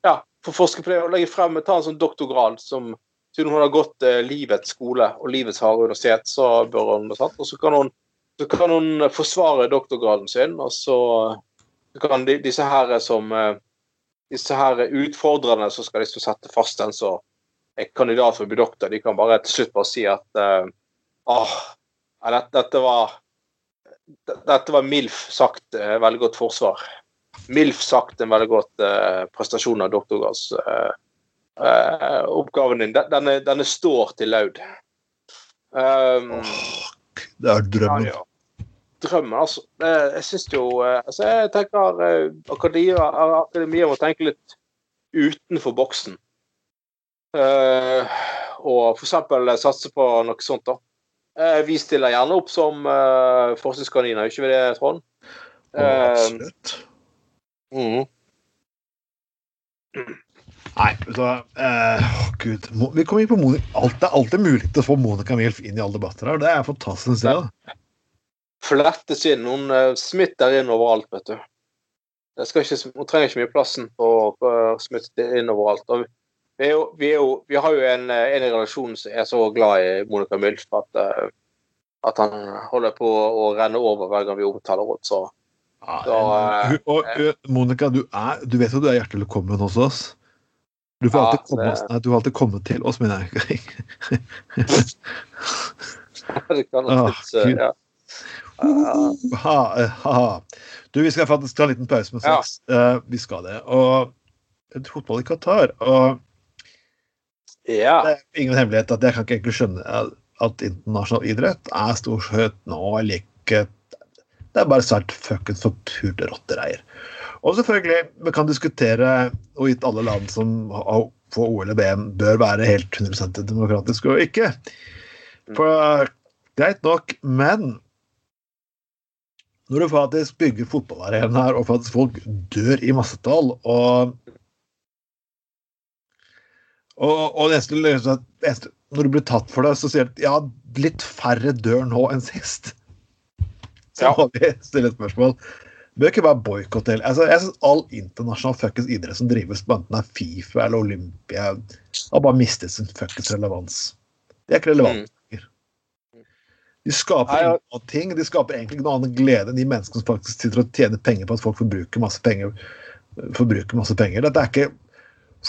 Ja, få forske på det og legge frem ta en sånn doktorgrad som Siden hun har gått eh, livets skole og livets harde universitet, så bør hun sant? Og så kan hun, så kan hun forsvare doktorgraden sin, og så, så kan de, disse her som eh, disse her utfordrerne som skal liksom sette fast den som er kandidat for å bli doktor, de kan bare til slutt bare si at eh, ah, dette, dette var dette var MILF sagt eh, veldig godt forsvar. MILF sagt en veldig godt eh, prestasjon av doktorgrads eh, eh, oppgaven din. Den, denne, denne står til laud. Um, Det er drømmen. ja, ja. Drømmen, altså. Eh, Jeg syns jo eh, altså Jeg tenker eh, akademia, akademia må tenke litt utenfor boksen. Uh, og eksempel satse på noe sånt, da. Uh, Vi stiller gjerne opp som uh, forskningskaniner, gjør ikke vi det, Trond? Uh, Absolutt. mhm. Nei, så, hva. Eh, Gud. Vi kommer inn på Monica. Alt, det er alltid mulig å få Monica Milf inn i alle debatter her. Det er fantastisk. Det. Flettes inn. Hun uh, smitter inn overalt, vet du. Det skal ikke, hun trenger ikke mye plassen på å smitte inn overalt. Og vi, er jo, vi, er jo, vi har jo en, eh, en i relasjonen som er så glad i Monica Milf at, at han holder på å renne over hver gang vi omtaler henne. Så Ja, Så, og Monica, du, er, du vet at du er hjertelig velkommen hos oss. Du får Ja, alltid komme, det- du får alltid komme til oss, mener jeg. det kan eh, ja. Ja, ha, eh, ha. Du, vi skal faktisk ta en liten pause med Ja. sex. Eh, vi skal det. Og fotball i Qatar. Og ja. det er ingen hemmelighet at jeg kan ikke egentlig skjønne at- at internasjonal idrett er stort sett nå like Det er bare svært fuckings forpurte rottereier. Og selvfølgelig, vi kan diskutere hvorvidt alle land som får OL og VM, bør være helt 100% demokratiske og ikke. For greit nok, men når du faktisk bygger fotballarenaer og faktisk folk dør i massetall og og, og det eneste, når du blir tatt for det, så sier du at ja, litt færre dør nå enn sist. Så Ja. må vi stille et spørsmål. Bør ikke bare boikotte hele altså, Jeg syns all internasjonal fuckings idrett som drives enten er Fifa eller Olympia, har bare mistet sin fuckings relevans. De er ikke relevante. lenger. De skaper Nei, ja. noen ting. De skaper egentlig ikke noe annet glede enn de menneskene som faktisk sitter og tjener penger på at folk forbruker masse penger. Forbruker masse penger. Dette er ikke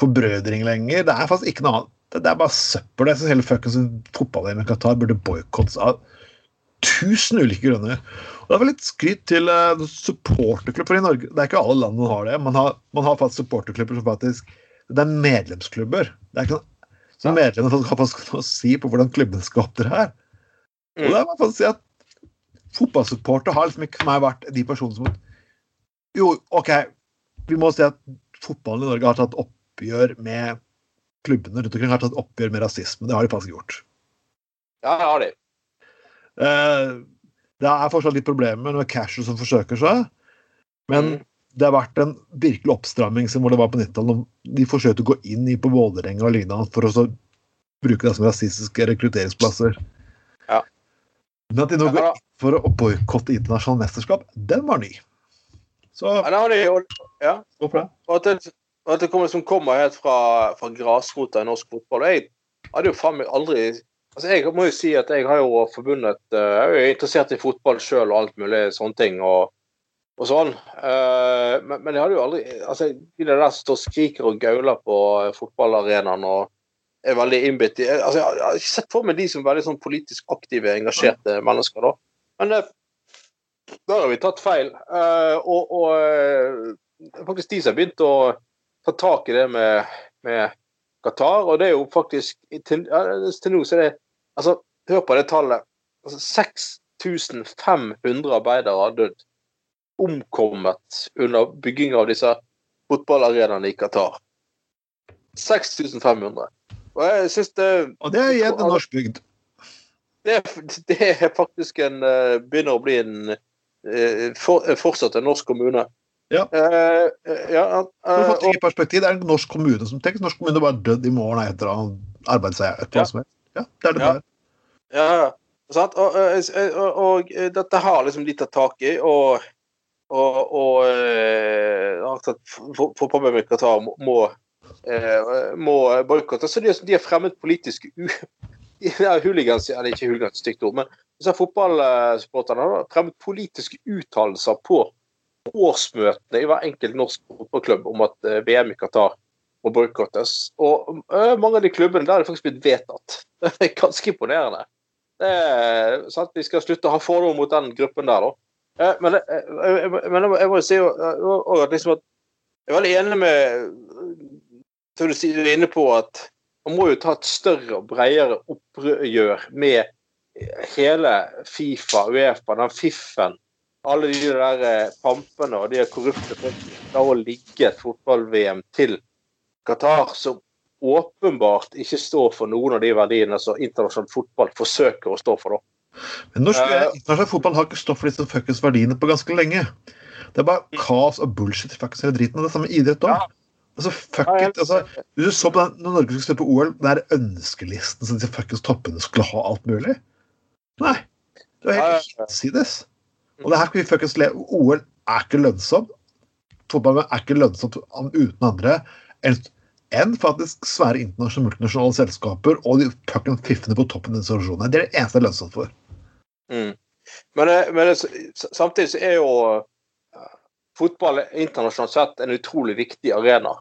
forbrødring lenger. Det er faktisk ikke noe annet. Det er bare søppel. Jeg syns hele fuckings fotball-EM i Qatar burde boikottes av tusen ulike grunner. Og det er vel litt skryt til uh, supporterklubber i Norge. Det er ikke alle land som har det. Man har, man har faktisk supporterklubber som faktisk Det er medlemsklubber. Det er ikke noe, så medlemmene har faktisk noe å si på hvordan klubben skal opptre her. Og det er for å si at fotballsupporter har liksom ikke for meg vært de personene som Jo, OK, vi må si at fotballen i Norge har tatt oppgjør med klubbene rundt omkring har tatt oppgjør med rasisme. Det har de faktisk gjort. Ja, det har de. Eh, det er fortsatt litt problemer med casher som forsøker seg, men Mm. det har vært en virkelig oppstramming som hvor det var på 90-tallet. De forsøkte å gå inn i på Vålerenga og lignende for å så bruke det som rasistiske rekrutteringsplasser. Ja. Men at de nå går inn for å boikotte internasjonale mesterskap, den var ny. Så Ja, og, at det, at det kommer, som kommer helt fra, fra grasrota i norsk fotball. Jeg hadde jo faen meg aldri altså Jeg må jo si at jeg har jo forbundet eh, Jeg er jo interessert i fotball sjøl og alt mulig sånne ting. og, og sånn. Eh, men, men jeg hadde jo aldri altså De der som står og skriker og gauler på eh, fotballarenaen og er veldig innbitt i altså, Jeg har- ikke sett for meg de som er veldig sånn politisk aktive, engasjerte mennesker. da. Men der har vi tatt feil. Og og faktisk de som har begynt å ta tak i det med, med Qatar. Og det er jo faktisk Til, til nå så er det Altså, hør på det tallet. Altså, 6500 arbeidere har dødd. Omkommet under bygging av disse fotballarenaene i Qatar. 6500. Og jeg synes det Og det er igjen en norsk bygd. det, det er faktisk en eh, Begynner å bli en eh, for, fortsatt en norsk kommune. Ja. Uh, ja uh, For å få eh, perspektiv, Det er en norsk kommune som tenker norsk kommune bare dødd i morgen etter å ha arbeidseier. Ja. Ja, det er det Ja. det er. Ja. Sant? Og, og, og, dette har liksom de tatt tak i, og, og, og Fotballforbundet Qatar må, må, må boikotte. Så de, de har fremmet politiske u... hooligans, eller ikke hooligans, stygt ord, men disse fotballsupporterne har fremmet politiske uttalelser på årsmøtene i hver enkelt norsk fotballklubb om at eh, VM i Qatar må boikottes. Og eh, mange av de klubbene der det faktisk blitt vedtatt. Det er ganske imponerende. Det er? Vi skal slutte å ha fordommer mot den gruppen der, da. Eh, Men, eh, men jeg må- jo si eh, at liksom at jeg er veldig enig med som du sier, er inne på at man må jo ta et større og bredere opprør med hele Fifa, Uefa, den fiffen. Alle de der eh, pampene og de korrupte folkene klarer å ligge et fotball-VM til Qatar, som åpenbart ikke står for noen av de verdiene som internasjonal fotball forsøker å stå for. da. Men norsk Eh. internasjonal fotball har ikke stått for disse fuckings verdiene på ganske lenge. Det er bare kaos og bullshit. fuckings hele driten, og Det samme med idrett òg. Ja. Altså, fuck it. Altså, du så på den, når Norge skulle spille på OL, den der ønskelisten som disse fuckings toppene skulle ha alt mulig Nei. Det var helt hinsides. Og det her skal vi fuckings le OL er ikke lønnsom. Fotballen er ikke lønnsomt uten andre enn faktisk svære internasjonale multinasjonale selskaper og de fucking fiffene på toppen av institusjonene. Det er det eneste det er lønnsomt for. Mm. Men, men samtidig så er jo eh, fotball internasjonalt sett en utrolig viktig arena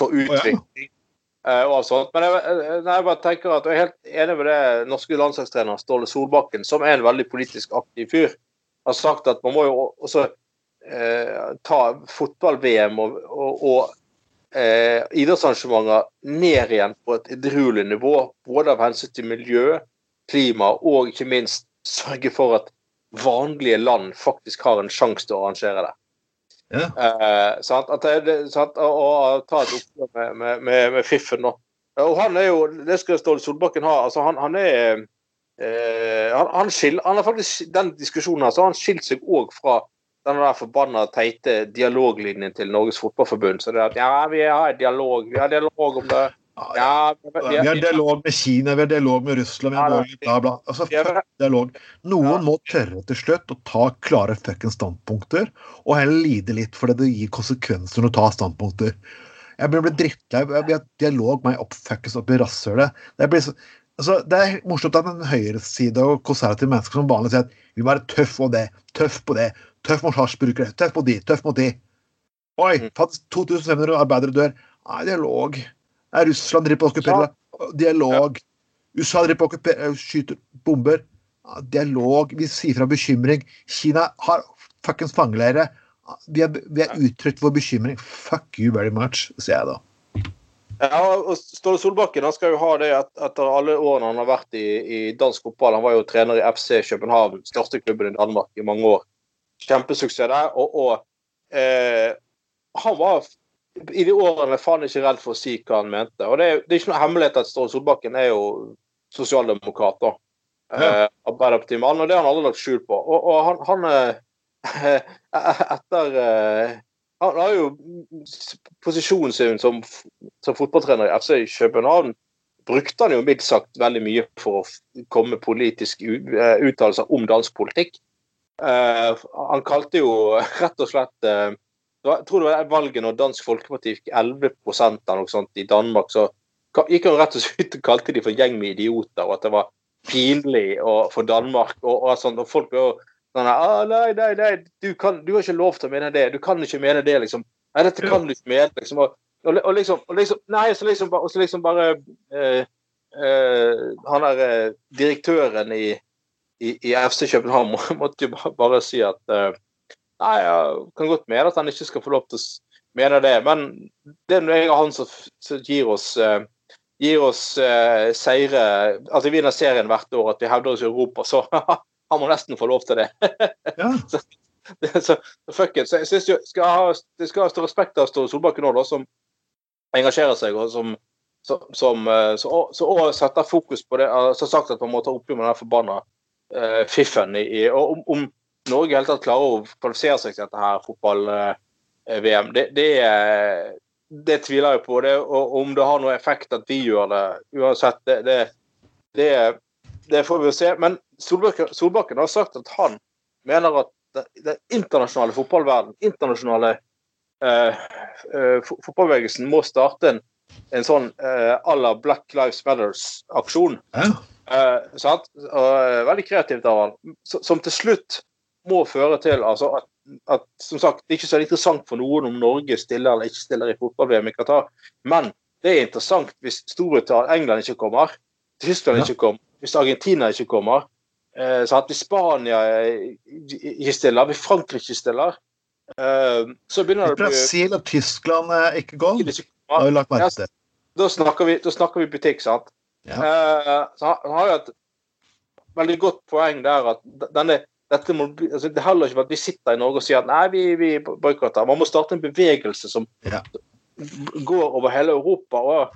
for utvikling. eh, og alt sånt. Men jeg, jeg bare tenker at jeg er helt enig med det norske landslagstrener Ståle Solbakken, som er en veldig politisk aktiv fyr, har sagt at man må jo også eh, ta fotball-VM og, og, og eh, idrettsarrangementer ned igjen på et edruelig nivå, både av hensyn til miljø, klima og ikke minst sørge for at vanlige land faktisk har en sjanse til å arrangere det. Ja. Eh, sant? At det, det, sant? Og, og ta et oppgjør med, med, med, med fiffen, nå. Og han er jo Det skal Ståle Solbakken ha. altså Han, han er eh, han, han, skil, han har faktisk Den diskusjonen her, så har han skilt seg òg fra den der forbanna teite dialoglinjen til Norges Fotballforbund. Så det er at ja, vi har dialog, vi har dialog om det. Ja, Vi har dialog med Kina, vi har dialog med Russland, vi har dialog, bla, bla. Altså, fuck dialog. Noen må tørre til slutt å ta klare fuckings standpunkter, og heller lide litt fordi det gir konsekvenser når du tar standpunkter. Jeg blir drittlei av at dialog meg opp fuckings opp i rasshølet. Det, blir så- altså, det er morsomt at en høyreside og konservative mennesker som vanlig sier at vi må være tøff på det, tøff på det, tøff mot hasjbrukere, tøff mot de, tøff mot de. Oi, Mm. faktisk 2500 arbeidere dør. Nei, dialog. Nei, Russland driver på å okkupere. Dialog. USA driver på å okkupere, skyter bomber. Ja, Dialog. Vi sier fra bekymring. Kina har fuckings fangeleire. Vi har, vi uttrykt vår bekymring. Fuck you very much, sier jeg da. Ja, og Ståle Solbakken han skal jo ha det etter alle årene han har vært i, i dansk fotball. Han var jo trener i FC København, største klubben i Danmark, i mange år. Kjempesuksess der. Og, og eh, han var i de årene faen ikke redd for å si hva han mente. Og det er, det er ikke noe hemmelighet at Ståle Solbakken er jo sosialdemokrat. da. Ja. Eh, Arbeiderpartimann, og det har han aldri lagt skjul på. Og, og han, han eh, etter eh, Han har jo posisjonen sin som, som fotballtrener i FC København brukte han jo mildt sagt veldig mye for å komme med politiske eh, uttalelser om dansk politikk. Uh, han kalte jo rett og slett uh, Jeg tror det var valget når Dansk Folkeparti fikk 11 eller noe sånt i Danmark, så gikk han rett og slett og kalte de for gjeng med idioter, og at det var pinlig for Danmark. Og, og, sånt, og folk ble jo sånn ah, Nei, nei, nei, du, kan, du har ikke lov til å mene det. Du kan ikke mene det, liksom. Nei, dette kan du ikke mene, liksom. Og, og, og liksom, og liksom Nei, så liksom, så liksom bare eh, eh, Han der eh, direktøren i, i, i FC København må- måtte jo bare, bare si at eh, Nei, jeg kan godt mene at han ikke skal få lov til å mene det, men det er nå og han som, som gir oss eh, gir oss eh, seire At vi vinner serien hvert år, at vi hevder oss i Europa, så han må nesten få lov til det. Ja. så fuck it. Så jeg synes jo skal ha, det skal ha stå respekt av Ståle Solbakken òg, som engasjerer seg, og som som, som, eh, så, så, og setter fokus på det. Som sagt at man må ta oppgjør med den forbanna uh, fiffen i, i og om, om Norge i hele tatt klarer å kvalifisere seg til dette her fotball-VM, det, det, eh, det tviler jeg på. Det, og om det har noe effekt at vi gjør det, uansett, det, det, det, det får vi jo se. Men Solbakken, Solbakken har sagt at han mener at den, den internasjonale fotballverden, internasjonale eh, eh, fotballbevegelsen, må starte en, en sånn eh, à la Black Lives Matters-aksjon. Ja. Eh, sant? Og, eh, veldig kreativt av han. Som til slutt må føre til altså, at, at som sagt, det er ikke så interessant for noen om Norge stiller eller ikke stiller i fotball-VM i Qatar, men det er interessant hvis Storbritannia, England ikke kommer, Tyskland ikke kommer, hvis Argentina ikke kommer, eh, sant? hvis Spania eh, ikke stiller, hvis Frankrike stiller, eh, så begynner det å bli Brasil og Tyskland er ikke gone, har vi lagt merke til. da snakker vi, da snakker vi butikk, sant? Ja. Eh, så han har jo et veldig godt poeng der at denne dette må, altså det holder ikke at vi sitter i Norge og sier at nei, vi, vi boikotter. Man må starte en bevegelse som Ja. går over hele Europa. og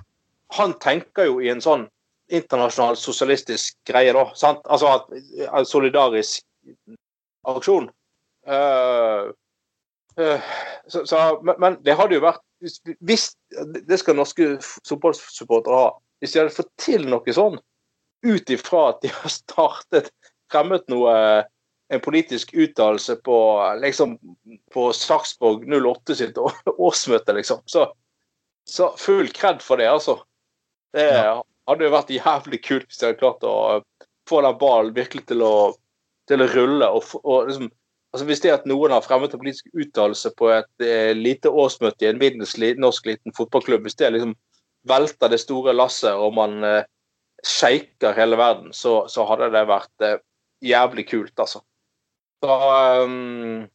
Han tenker jo i en sånn internasjonal sosialistisk greie, da. sant? Altså en solidarisk aksjon. Uh, uh, så, så, men, men det hadde jo vært hvis Det skal norske fotballsupportere ha. Hvis de hadde fått til noe sånn, ut ifra at de har startet fremmet noe en politisk uttalelse på liksom på Sarpsborg 08 sitt årsmøte, liksom. Så, så full kred for det, altså. Det Ja. Hadde jo vært jævlig kult hvis de hadde klart å få den ballen virkelig til å, til å rulle. Og, og liksom, altså Hvis det at noen har fremmet en politisk uttalelse på et eh, lite årsmøte i en middels norsk liten fotballklubb, hvis det liksom velter det store lasset og man eh, shaker hele verden, så, så hadde det vært eh, jævlig kult, altså. Så um,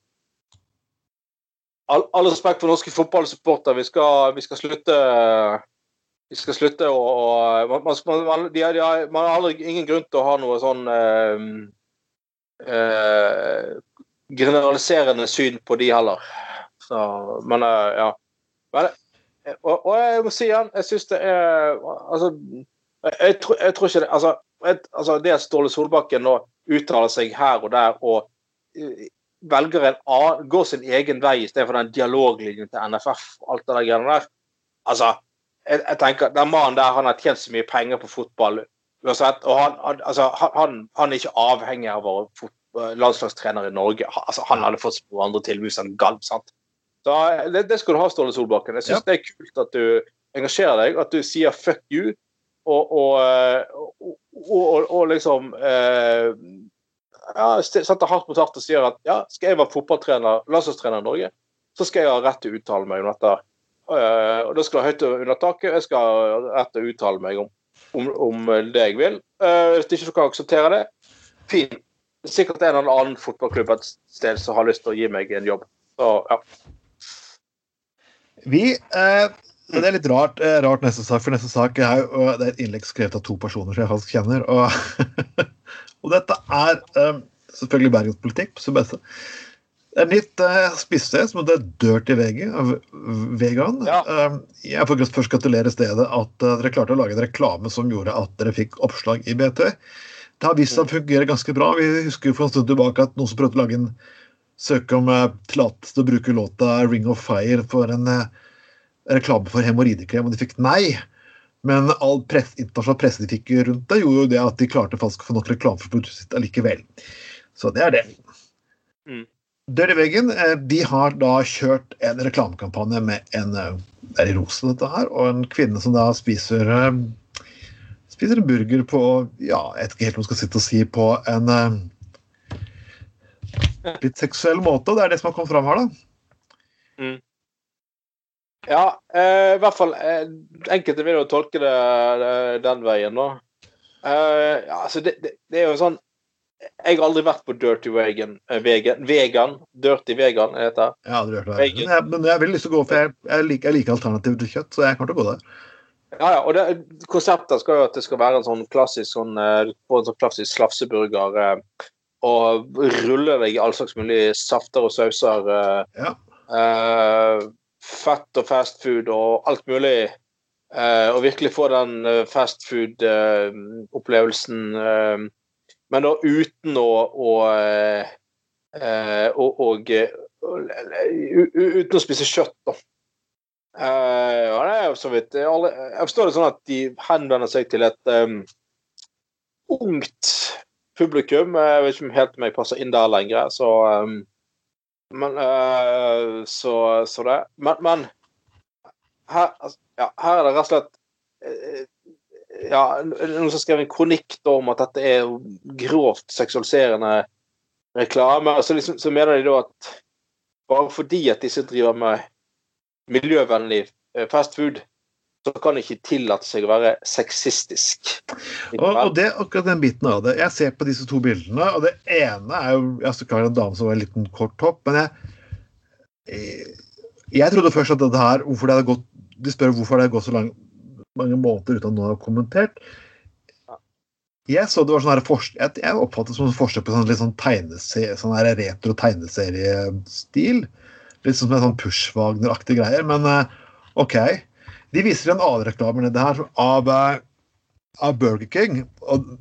all, all respekt for norske fotballsupporter. Vi vi skal slutte vi skal slutte å å- man, man, de, har- de, man har aldri ingen grunn til å ha noe sånn eh, eh, generaliserende syn på de heller. Så, men eh, ja. Men, eh, og, og jeg må si igjen, jeg syns det er Altså, jeg, tror, jeg tror ikke det altså, jeg, altså Det at Ståle Solbakken nå uttaler seg her og der og eh, velger en annen, går sin egen vei istedenfor den dialoglinjen til NFF og alt det der greiene der. Altså, jeg, jeg tenker Den mannen der han har tjent så mye penger på fotball uansett, og han, han, altså, han, han er ikke avhengig av å være landslagstrener i Norge. Altså, han hadde fått så andre tilbud som galv. sant? Så det, det, skal du ha, Ståle Solbakken. Jeg syns Ja. det er kult at du engasjerer deg, at du sier 'fuck you', og, og, og, og, og liksom eh, ja, setter hardt mot hardt og sier at ja, skal jeg være fotballtrener, landslagstrener i Norge, så skal jeg ha rett til å uttale meg om dette. Eh, og da skal høyt under taket, jeg skal rett og uttale meg om, om, om det jeg vil. Uh, hvis ikke du kan akseptere det, fint. Det er sikkert en eller annen fotballklubb et sted som har lyst til å gi meg en jobb. Så ja. Vi uh, Det er litt rart, eh, rart neste sak, for neste sak er, jo- det er et innlegg skrevet av to personer som jeg faktisk kjenner. Og, og dette er eh, selvfølgelig bergenspolitikk på sitt beste. Det er litt uh, eh, som om Dirty er av Vegan. Ja. Eh, jeg får først gratulere stedet at eh, dere klarte å lage en reklame som gjorde at dere fikk oppslag i BT. Det har vist seg å fungere ganske bra. Vi husker jo for en stund tilbake at noen som prøvde å lage en søke om eh, tillatelse til å bruke låta 'Ring of Fire' for en reklame for hemoroidekrem, og de fikk nei. Men all press, internasjonal presse de fikk rundt det, gjorde jo det at de klarte faktisk å få nok reklame for produktet sitt allikevel. Så det er det. Mm. Dør i veggen, eh, de har da kjørt en reklamekampanje med en eh, Det er i rosa, dette her, og en kvinne som da spiser eh, Spiser en burger på Ja, jeg vet ikke helt om jeg skal sitte og si på en litt seksuell måte, det er det som har kommet fram her, da. Ja, eh, i hvert fall eh, Enkelte vil jo tolke det, det den veien, da. Eh, ja, altså det, det, det er jo sånn Jeg har aldri vært på Dirty Vegan. eh, vegan, vegan Dirty Vegan, er dette. Jeg har aldri hørt det. Men jeg, men jeg vil lyst til å gå, for jeg, jeg, liker, jeg liker alternativ til kjøtt, så jeg kommer til å gå der. Ja, ja, og det, Konseptet skal jo at det skal være en sånn klassisk sånn, eh, en sånn klassisk slafseburger. Eh, og rulle deg i all slags mulig safter og sauser. Eh, Ja. eh, fett og fast food og alt mulig. Og virkelig få den fast food-opplevelsen. Eh, men da uten å, å å, å eh, u- u- uten å spise kjøtt, da. Uh, jeg, jeg forstår det sånn at de henvender seg til et um, ungt publikum. Jeg vet ikke om helt om jeg passer inn der lenger, så um, Men uh, så, så det. Men, men her, altså, ja, her er det rett og slett ja, Noen som skrev en kronikk om at dette er grovt seksualiserende reklame. Så, liksom, så mener de da at bare fordi at disse driver med miljøvennlig eh, fast food, så kan de ikke tillate seg å være sexistisk. Og, og det akkurat den biten av det. Jeg ser på disse to bildene, og det ene er jo jeg så klart en dame som har en liten kort topp, men jeg, jeg jeg trodde først at det her hvorfor det hadde gått, De spør hvorfor det har gått så lang, mange måneder uten at noen har kommentert. Jeg så det var sånn her jeg, oppfattet det som et forsøk på sånn, litt sånn, sånn her retro tegneseriestil. Litt sånn som en sånn Push-Wagner-aktig greier. Men eh, OK. De viser en annen reklame nedi her av, eh, av Burger King. Og,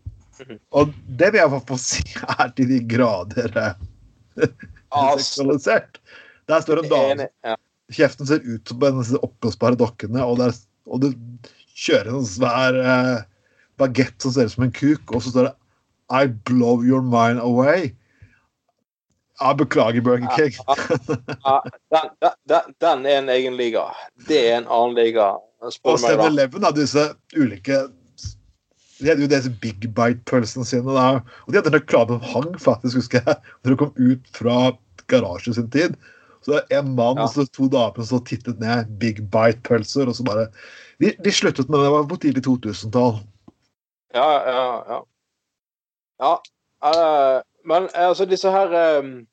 og det vil jeg i hvert fall si er til de grader eh, seksualisert. Der står en dame Kjeften ser ut som en av disse oppblåsbare dokkene, og, der, og du kjører en svær eh, bagett som ser ut som en kuk, og så står det I blow your mind away. Ja, beklager, Burger King. Ja, den, den- den, den er en egen liga. Det er en annen liga. Spør Og meg, da. 7-Eleven hadde disse ulike De hadde jo disse Big Bite-pølsene sine. Da. Og de hadde en reklame som hang, faktisk, husker jeg, når de kom ut fra garasjen sin tid. Så det var en mann Ja. og så to damer som tittet ned Big Bite-pølser, og så bare de, de sluttet med det, på tidlig 2000-tall. Ja, ja, ja. Ja, uh, men altså disse her um,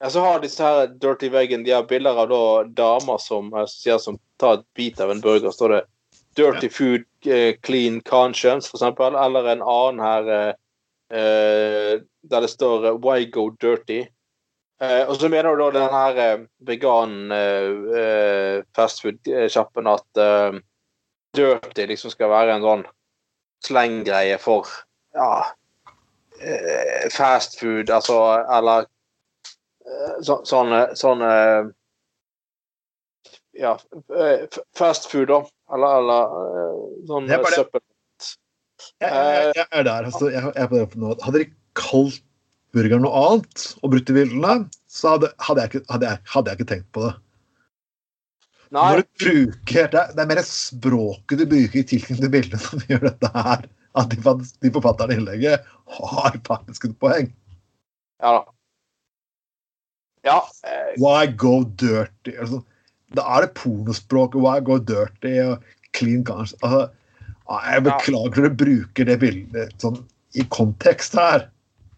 ja, Så har disse her Dirty Vegan De har bilder av da damer som eh, som tar et bit av en burger. står det Dirty food, uh, clean conscience, for eksempel. Eller en annen her uh, eh, der det står eh, Why go dirty? Uh, og så mener du da den her eh, vegan eh, eh, fastfood-sjappen at eh, dirty liksom skal være en sånn slenggreie for ja, eh, fast food, altså Eller eh, så, sånne, sånne ja, eh, fast food, da. Eller, eller sånn søppel. Jeg, jeg, jeg er der. Altså, jeg, er på det nå. Hadde de kalt burgeren noe annet og brutt de bildene, så hadde, hadde, ikke, hadde, hadde jeg ikke tenkt på det. Når du bruker, det, er, det er mer språket du bruker i tilknytning til bildene som gjør dette her. At de, de forfatterne i innlegget har faktisk et poeng. ja da. Ja. eh, Why go dirty? Altså, da er det pornospråket. Why go dirty? og clean guns. Altså, jeg beklager at du bruker det bildet sånn, i kontekst her.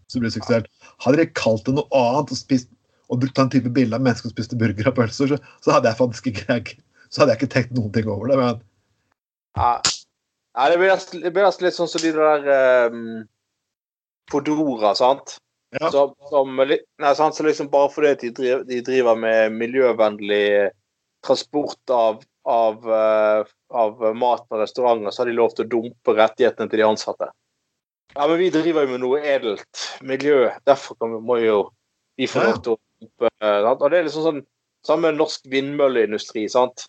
Så blir det seksuelt. Hadde dere kalt det noe annet og, spist, og brukt den type bilde av mennesker som spiste burger og pølser, så, så hadde jeg faktisk ikke. Så hadde jeg ikke tenkt noen ting over det. Men ja. Nei, det blir nesten- det blir nesten litt sånn som de der um, Fodora, sant? Ja. Som, som, nei, sant? Så liksom bare fordi de driver, de driver med miljøvennlig transport av, av, eh, av mat på restauranter, så har de lov til å dumpe rettighetene til de ansatte. Ja, men vi driver jo med noe edelt miljø, derfor vi, må jo vi få Ja, ja. lov til å? Og det er liksom sånn samme med norsk vindmølleindustri, sant.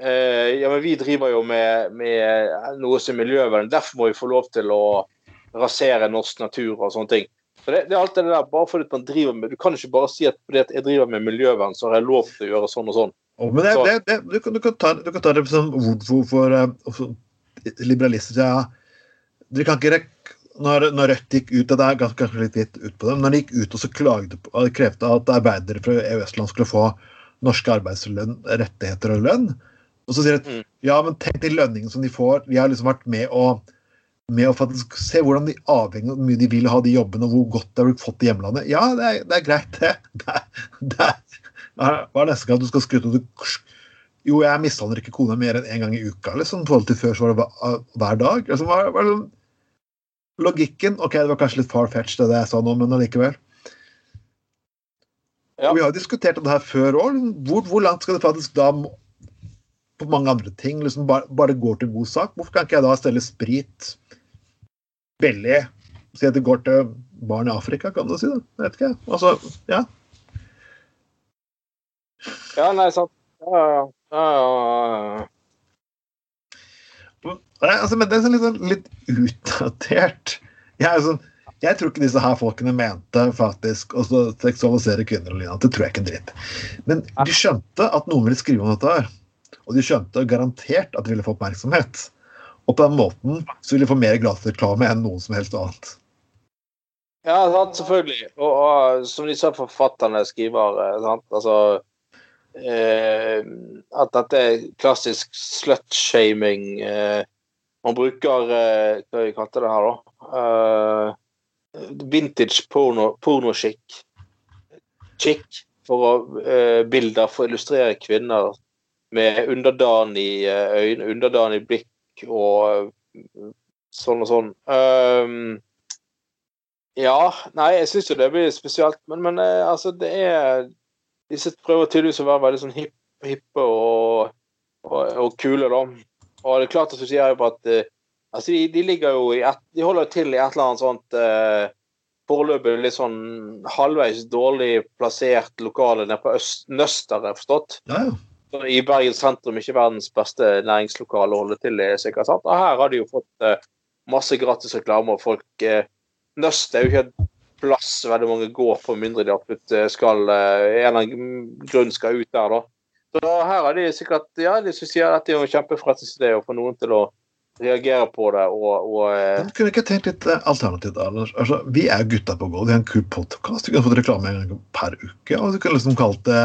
Eh, ja, men vi driver jo med, med noe som er miljøvennlig, derfor må vi få lov til å rasere norsk natur og sånne ting. Så det, det er alt det der, bare fordi man driver med Du kan ikke bare si at fordi jeg driver med miljøvern, så har jeg lov til å gjøre sånn og sånn. Oh, men det, Så- det, det, du, kan, du, kan ta, du kan ta det som hvorfor for eh, liberalister sier ja, dere kan ikke når, når Rødt gikk ut og det er ganske, kanskje litt vidt ut på dem, når de gikk ut og så klagde på, og krevde at arbeidere fra EØS-land skulle få norske arbeidsrettigheter og lønn, og så sier de Mm. ja, men tenk de lønningene som de får. De har liksom vært med å med å faktisk se hvordan de avhenger av hvor mye de vil ha de jobbene, og hvor godt det har blitt fått i hjemlandet. Ja, det er, det er greit, det. det, det hva er neste gang du skal skryte av det? Jo, jeg mishandler ikke kona mer enn én gang i uka. liksom, forhold til Før så var det hver, dag. Altså, hva, hva det, logikken Ok, det var kanskje litt far-fetched, det jeg sa nå, men allikevel. Ja. Og Vi har jo diskutert det her før òg. Hvor, hvor langt skal det faktisk da på mange andre ting liksom bare, bare går til god sak? Hvorfor kan ikke jeg da stelle sprit billig? Si at det går til barn i Afrika, kan du si det? Jeg vet ikke. Altså, ja. Ja, nei, sant. Ja, ja, ja. Nei, altså, men det er sånn litt, sånn litt utdatert. Jeg, sånn, jeg tror ikke disse her folkene mente faktisk å seksualisere kvinner og lignende. Det tror jeg ikke en dritt. Men de skjønte at noen ville skrive om dette her. Og de skjønte garantert at de ville få oppmerksomhet. Og på den måten så ville de få mer gratis enn noen som helst annet. Ja, sant, selvfølgelig. Og, og som disse forfatterne skriver, sant, altså At dette er klassisk slut-shaming. Eh, man bruker eh, Hva vi kalte det her, da? Eh, vintage porno, pornoskikk. Chick for å eh, bilder for å illustrere kvinner med underdanig eh, øyne, underdanig blikk og eh, sånn og sånn. Um, ja, nei, jeg syns jo det blir spesielt, men, men eh, altså, det er Disse prøver tydeligvis å være veldig sånn hipp, hippe og, og, og kule, da. Og det er klart at du sier jo på at eh, Altså, de, de ligger jo i et, De holder til i et eller annet sånt eh, Foreløpig litt sånn halvveis dårlig plassert lokale nede på øst, Nøster, har jeg forstått. Ja, ja. I Bergen sentrum, ikke verdens beste næringslokale å holde til i, sikkert. sant? Og her har de jo fått eh, masse gratis reklame, og folk eh, Nøst er jo ikke et plass veldig mange går på, mindre de absolutt eh, skal eh, en eller annen grunn skal ut der, da. Så her er de sikkert Ja, de sier at det er en kjempeforretningsidé å få noen til å reagere på det og, og eh, Men kunne ikke tenkt litt alternativt, Anders? Altså, vi er gutta på gulvet. Vi har en kul podkast. Vi kunne fått reklame en gang per uke. Og du kunne liksom kalt det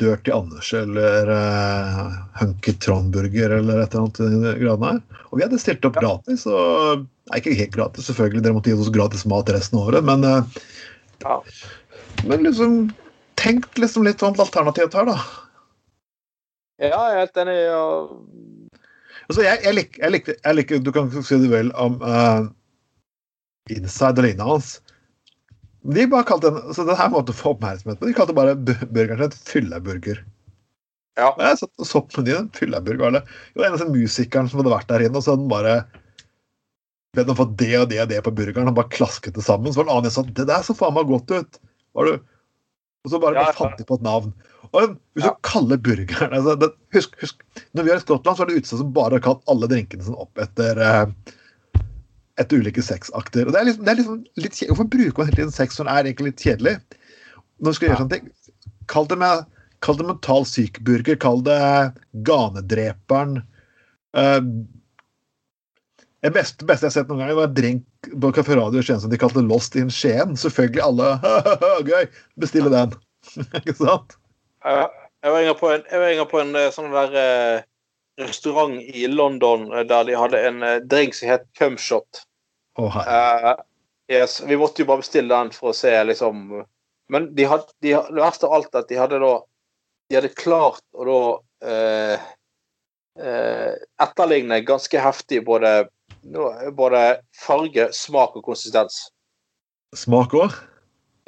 Dirty Anders eller uh, Hunky Trondburger eller et eller annet gradene her. Og vi hadde stilt opp gratis. og Nei, ikke helt gratis, selvfølgelig. Dere måtte gi oss gratis mat resten av året, men uh, Ja. Men liksom Tenk liksom litt sånn alternativt her, da. Ja, jeg er helt enig. Og, Altså, jeg, jeg, liker, jeg, liker, jeg liker Du kan si det vel om uh, Inside og lignende hans. De bare kalte den, så den her måtte få oppmerksomhet på. De kalte bare bu- burgeren sin fylleburger. Ja. Og jeg satt og så på menyen. Fylleburger var det. Det var eneste musikeren som hadde vært der inne, og så den bare bedt om å få det og det og det på burgeren, og bare klasket det sammen. Så var det en annen sånn det der så faen meg godt ut. Var du Og så bare, Ja, ja. fant de på et navn. Og hvis Ja. du kaller burgeren altså, det, husk, husk, Når vi er i Skottland, så er det utested som bare har kalt alle drinkene sine opp etter eh, etter ulike sexakter. Og det er liksom, det er liksom litt kjedelig. Hvorfor bruker man hele tiden sex når det er egentlig litt kjedelig? Når du skal gjøre sånne ting, Kall det, med, kall det mental syk burger, kall det ganedreperen. Uh, det beste, beste jeg har sett noen ganger, var en drink på Kafé Radio i Skien som de kalte Lost in Skien. Selvfølgelig alle Gøy! Bestille den. Ikke sant? Jeg var inne på en, jeg var inne på en eh, sånn der eh, restaurant i London eh, der de hadde en eh, drink som het Cumshot. Oh. Eh, yes, vi måtte jo bare bestille den for å se, liksom. Men de hadde, de, det verste av alt at de hadde da De hadde klart å da uh, uh, etterligne ganske heftig både, både farge, smak og konsistens. Smak òg?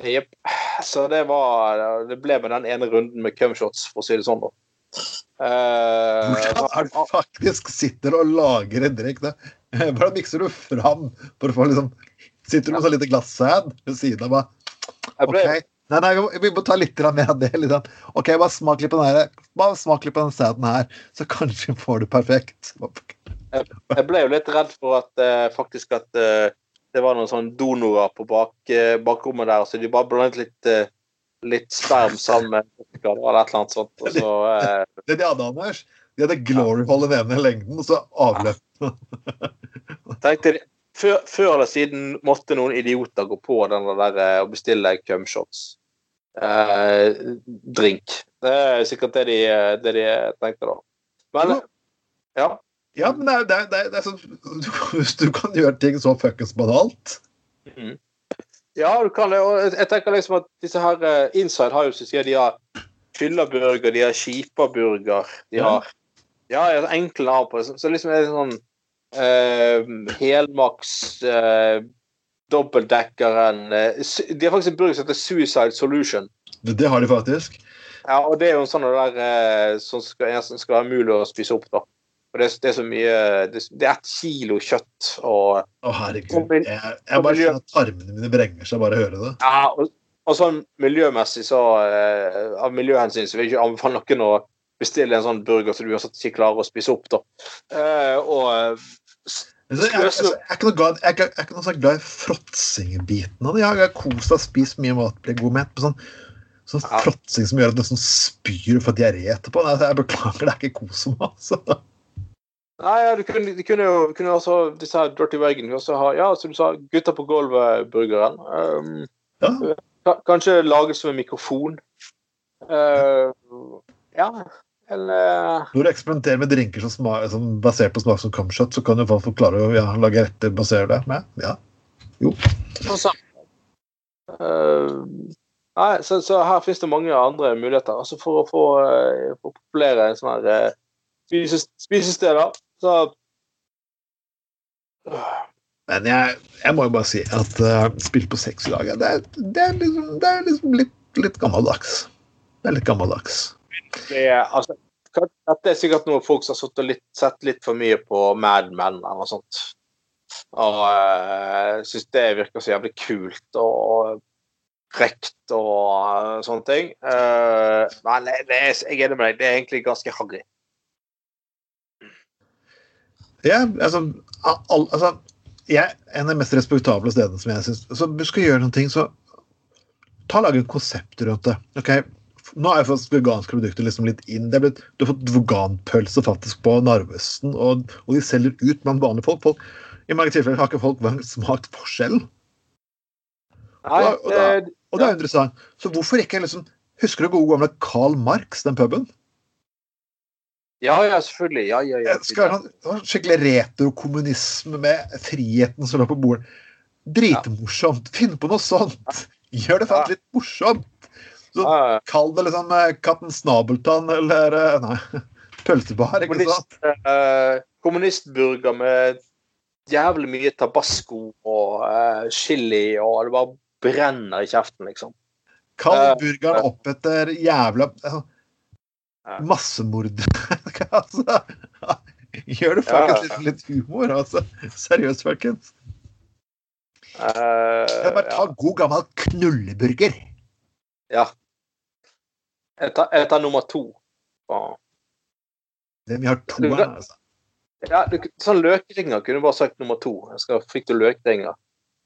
Jepp. Så det var Det ble med den ene runden med cumshots, for å si det sånn, da. Eh, Hvordan er det faktisk sitter og lager en drikk? Hvordan mikser du fram liksom Sitter du med så lite glassæd ved siden av? meg? Okay. Nei, nei, vi må- ta litt mer av det. Liksom. OK, bare smak litt på den her. Bare smak litt på den sæden her, så kanskje får du perfekt. jeg ble jo litt redd for at eh, faktisk at eh, det var noen sånne donorer på bak, bakrommet der, så de bare blandet litt, litt sperm sammen med eller et eller annet sånt. Og så, eh, Det de hadde, Anders, de hadde glory hole den ene lengden, og så avløp. tenkte før, før eller siden måtte noen idioter gå på den der eh, og bestille cumshots. Eh, drink. Det er sikkert det de, det de tenkte da. Men ja. Ja, men det er, det er, det er, sånn Hvis du kan gjøre ting så fuckings banalt Ja, du kan det. Og jeg- tenker liksom at disse her uh, Inside har jo sier de har fyllerburger, de har skipaburger, de har Ja, ja, enkle navn på det. Så- Så liksom er det sånn uh, helmaks uh, dobbeltdekkeren De har faktisk en burger som heter Suicide Solution. Det, det har de faktisk. Ja, og det er jo en sånn der uh, som skal, som skal være mulig å spise opp, da. Og det, det er så mye Det, er- det er ett kilo kjøtt og Å, herregud. Jeg, jeg bare kjenner at armene mine brenger seg bare av å høre det. Ja, og, og sånn miljømessig så eh, Av miljøhensyn så vil jeg ikke anbefale noen å bestille en sånn burger som du uansett ikke klarer å spise opp, da. Eh, og eh, jeg, jeg, jeg, er ikke noe glad, jeg, jeg er ikke noe glad i fråtsingbiten av det. Jeg har kost meg spist mye mat, blir god med. Sånn, sånn Ja. fråtsing som gjør at du nesten spyr og får diaré etterpå. Nei, jeg beklager, det er ikke kos meg, altså. Nei, ja, du kunne, du kunne jo kunne også disse her Dirty Wagon også ha Ja, som du sa, Gutta på gulvet-burgeren. Um, Ja. kanskje laget som en mikrofon. Uh, ja, eller Når du eksperimenterer med drinker som, sma, som basert på smak som cumshot, så kan du i hvert fall klare å ja, lage retter basert det med. Ja. Jo. Så, uh, Nei, så, så her finnes det mange andre muligheter. Altså for å få, uh, få populere sånne her, eh, spises, spisesteder, så Men jeg, jeg må jo bare si at uh, spill på sex i dag, det, er, det er liksom, det er liksom litt, litt gammeldags. Det er litt gammeldags. det altså Dette er sikkert noe folk som har litt, sett litt for mye på Mad Men eller noe sånt. Og uh, syns det virker så jævlig kult og frekt og uh, sånne ting. Uh, men det, det er, jeg er enig med deg, det er egentlig ganske harry. Ja, altså, all, altså jeg, En av de mest respektable stedene som jeg syns Så du skal gjøre noen ting, så ta og lage et konsept rundt det. ok? Nå har jeg fått veganske produkter liksom litt inn. Det blitt, du har fått veganpølse faktisk på Narvesen, og, og de selger ut blant vanlige folk. folk. I mange tilfeller har ikke folk smakt forskjellen. Nei, Og- og da- det, Og det er interessant. Så hvorfor ikke liksom Husker du gode gamle Carl Marx, den puben? Ja, ja, selvfølgelig. Ja, ja, ja. Skal ha sånn skikkelig retrokommunisme med friheten som lå på bordet. Dritmorsomt. Finn på noe sånt. Gjør det faktisk litt morsomt. Ja. Kall det liksom eh, Katten Snabeltann eller eh, Nei, pølsebar, ikke sant? Eh, kommunistburger med jævlig mye tabasco og uh, chili, og det bare brenner i kjeften, liksom. Kall burgeren opp etter jævla uh, Ja. Massemord. altså, gjør det Ja, ja. litt, litt humor, altså. Seriøst, folkens. Uh, Jeg bare ta god gammel knulleburger. ja. Jeg tar, jeg tar nummer to. Faen. Det, vi har to her, altså. Ja, du, sånn løkringer kunne du bare sagt nummer to. Jeg skal, fikk du løkringer?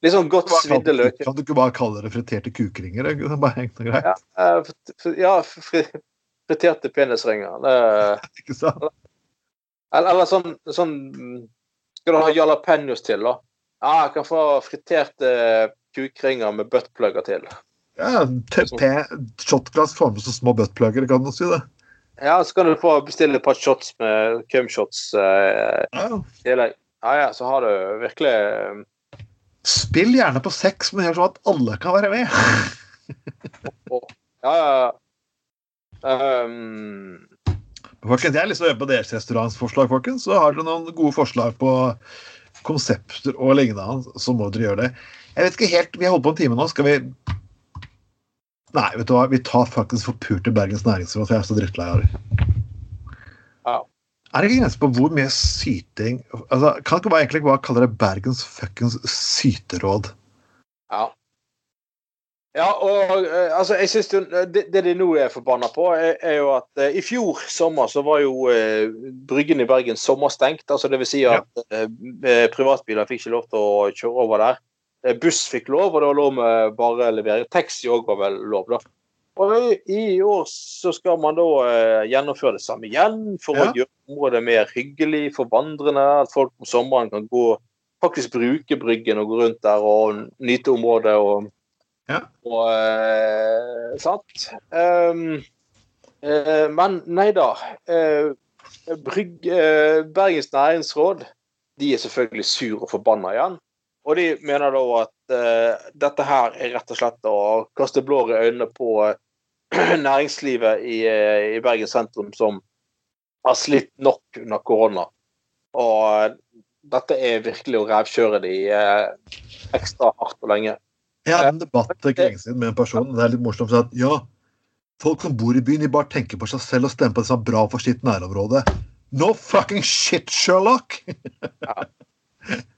Litt sånn godt svidde løkringer. Kan du ikke bare kalle det friterte kukringer? Det er bare og greit. Ja, eh, ja fri, friterte penisringer. Det, Ikke sant? eller, eller sånn, sånn Skal du ha jalapeños til, da? Ja, jeg kan få friterte kukringer med buttplugger til. Ja, shotglass får med så små buttplugger, kan du si det. Ja, så kan du få bestille et par shots med cumshots eh, Ja. Ja, ja, så har du virkelig eh, Spill gjerne på sex, men gjør sånn at alle kan være med. Ja, ja. Um, Folkens, jeg har lyst til å høre på deres restaurantsforslag, folkens. Så har dere noen gode forslag på konsepter og lignende, så må dere gjøre det. Jeg vet ikke helt, Vi har holdt på en time nå. Skal vi Nei, vet du hva? vi tar faktisk forpurte Bergens Næringsråd, for jeg er så drittlei av det. Ja. Er det ikke grenser på hvor mye syting altså, Kan ikke bare egentlig bare kalle det Bergens fuckings syteråd? Ja. Og eh, altså, jeg synes det, det de nå er forbanna på, er, er jo at eh, i fjor sommer så var jo eh, Bryggen i Bergen sommerstengt. altså det vil si at ja. eh, privatbiler fikk ikke lov til å kjøre over der. Eh, buss fikk lov, og det var lov med bare levering. Taxi òg var vel lov, da. Og i, i år så skal man da eh, gjennomføre det samme igjen, for Ja. å gjøre området mer hyggelig for vandrende. At folk om sommeren kan gå faktisk bruke Bryggen og gå rundt der og nyte området. og Ja. og eh, sant? Um, eh, men nei da. Eh, Brygg, eh, Bergens næringsråd de er selvfølgelig sur og forbanna igjen. Og de mener da at eh, dette her er rett og slett å kaste blår i øynene på eh, næringslivet i, i Bergen sentrum, som har slitt nok under korona. Og dette er virkelig å revkjøre de ekstra hardt og lenge. Jeg hadde en debatt for ikke lenge siden med en person. Det er litt morsomt at ja, folk som bor i byen, de bare tenker på seg selv og stemmer på det som er bra for sitt nærområde. No fucking shit, Sherlock! Ja,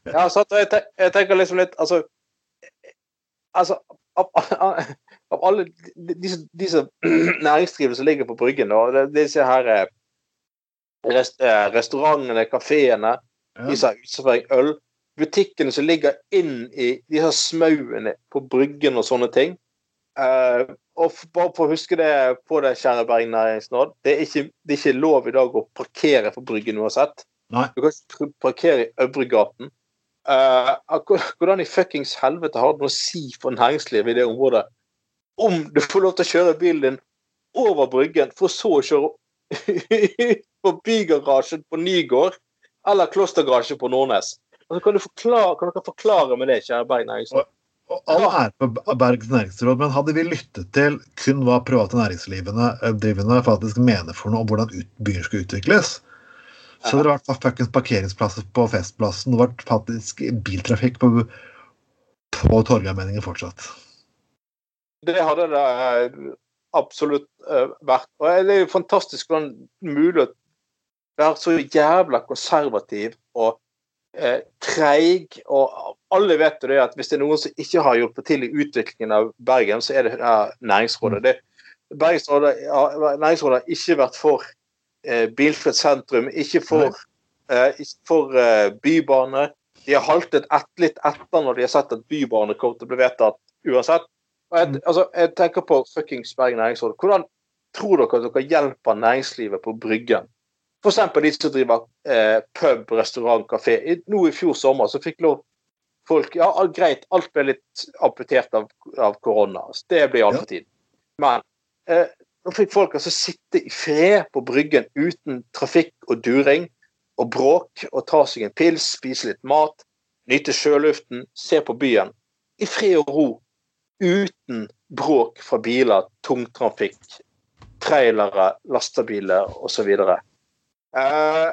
ja så jeg, te jeg tenker liksom litt Altså, altså av, av, av alle disse, disse næringsdrivende som ligger på Bryggen, og disse her eh, rest, eh, restaurantene, kafeene, Ja. de som har utservering øl, butikkene som ligger inn i de her smauene på Bryggen og sånne ting. Uh, og for, bare for å huske det på det, kjære Bergen det er ikke, det er ikke lov i dag å parkere på Bryggen uansett. Nei. Du kan ikke parkere i Øvregaten. Uh, hvordan i fuckings helvete har det noe å si for næringslivet i det området om du får lov til å kjøre bilen din over Bryggen, for så å kjøre forbi garasjen på Nygård eller klostergarasjen på Nordnes? Altså, kan, du forklare, kan dere forklare med det, kjære Berg næringsråd? Og all ære på Bergs næringsråd, men hadde vi lyttet til kun hva private næringslivene eh, faktisk mener for noe om hvordan ut, byer skal utvikles, så hadde det vært fuckings parkeringsplasser på Festplassen, det vært faktisk biltrafikk på, på Torgallmenningen fortsatt. Det hadde det eh, absolutt eh, vært. Og det er jo fantastisk hvordan mulig å være så jævla konservativ og eh, treig. Og alle vet jo det at hvis det er noen som ikke har hjulpet til i utviklingen av Bergen, så er det eh, Næringsrådet. Det, Bergensrådet, ja, næringsrådet har ikke vært for eh, bilfritt sentrum, ikke for, eh, for eh, bybane. De har haltet et, litt etter når de har sett at bybane kommer til å bli vedtatt uansett. Jeg, altså, jeg tenker på fuckings Bergen næringsråd. Hvordan tror dere at dere hjelper næringslivet på Bryggen? F.eks. de som driver eh, pub, restaurant, kafé. I, nå i fjor sommer så fikk lov folk Ja, greit, alt ble litt amputert av, av korona. Så det blir alt Ja. tiden. Men eh, nå fikk folk altså sitte i fred på Bryggen uten trafikk og during og bråk, og ta seg en pils, spise litt mat, nyte sjøluften, se på byen. I fred og ro uten bråk fra biler, tungtrafikk, trailere, lastebiler osv. Eh,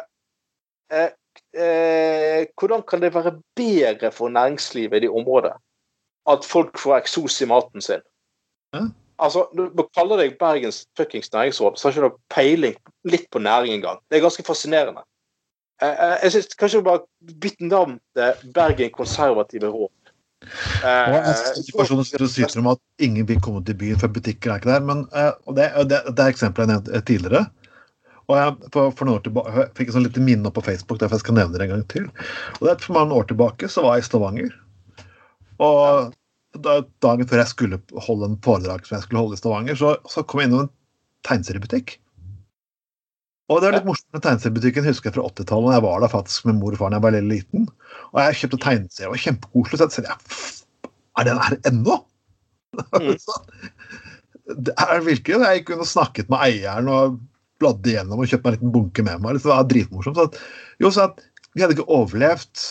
eh, eh, hvordan kan det være bedre for næringslivet i det området at folk får eksos i maten sin? Hæ? Altså, Du kaller kalle deg Bergens fuckings næringsråd, så har ikke du peiling litt på næring engang. Det er ganske fascinerende. Eh, eh, jeg synes Kanskje bare bytte navn til Bergen konservative råd. Og jeg synes personer som syter om at ingen vil komme til byen, for butikker er ikke der. Men, eh, det, det, det er eksempelet jeg nevnte tidligere. Og jeg, for, for noen år tilbake, jeg fikk et sånn lite minne opp på Facebook, derfor jeg skal nevne det en gang til. Og det er For mange år tilbake så var jeg i Stavanger. Og da, dagen før jeg skulle holde en foredrag som jeg skulle holde i Stavanger, så, så kom jeg innom en tegneseriebutikk. Og det var litt morsomt med tegneseriebutikken husker jeg fra 80-tallet. Jeg var der faktisk med mor og far da jeg var veldig liten. Og jeg kjøpte tegneserier, var kjempekoselig. Så jeg tenkte er den her ennå? Mm. Det er virkelig Jeg gikk inn og snakket med eieren og bladde igjennom og kjøpte meg en liten bunke med meg. Det var dritmorsomt. Så at, jo, så at vi hadde ikke overlevd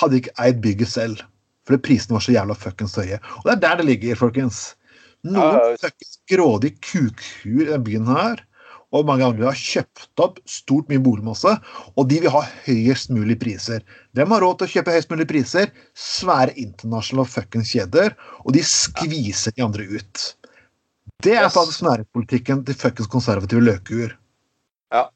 hadde ikke eid bygget selv. Fordi prisene var så jævla fuckings høye. Og det er der det ligger, folkens. Noen ja. fuckings grådige kukhuer i denne byen her, og mange andre har kjøpt opp stort mye boligmasse, og de vil ha høyest mulig priser. Hvem har råd til å kjøpe høyest mulig priser? Svære internasjonale fuckings kjeder, og de skviser de andre ut. Det er Yes. faktisk næringspolitikken til fuckings konservative løkuer. Ja.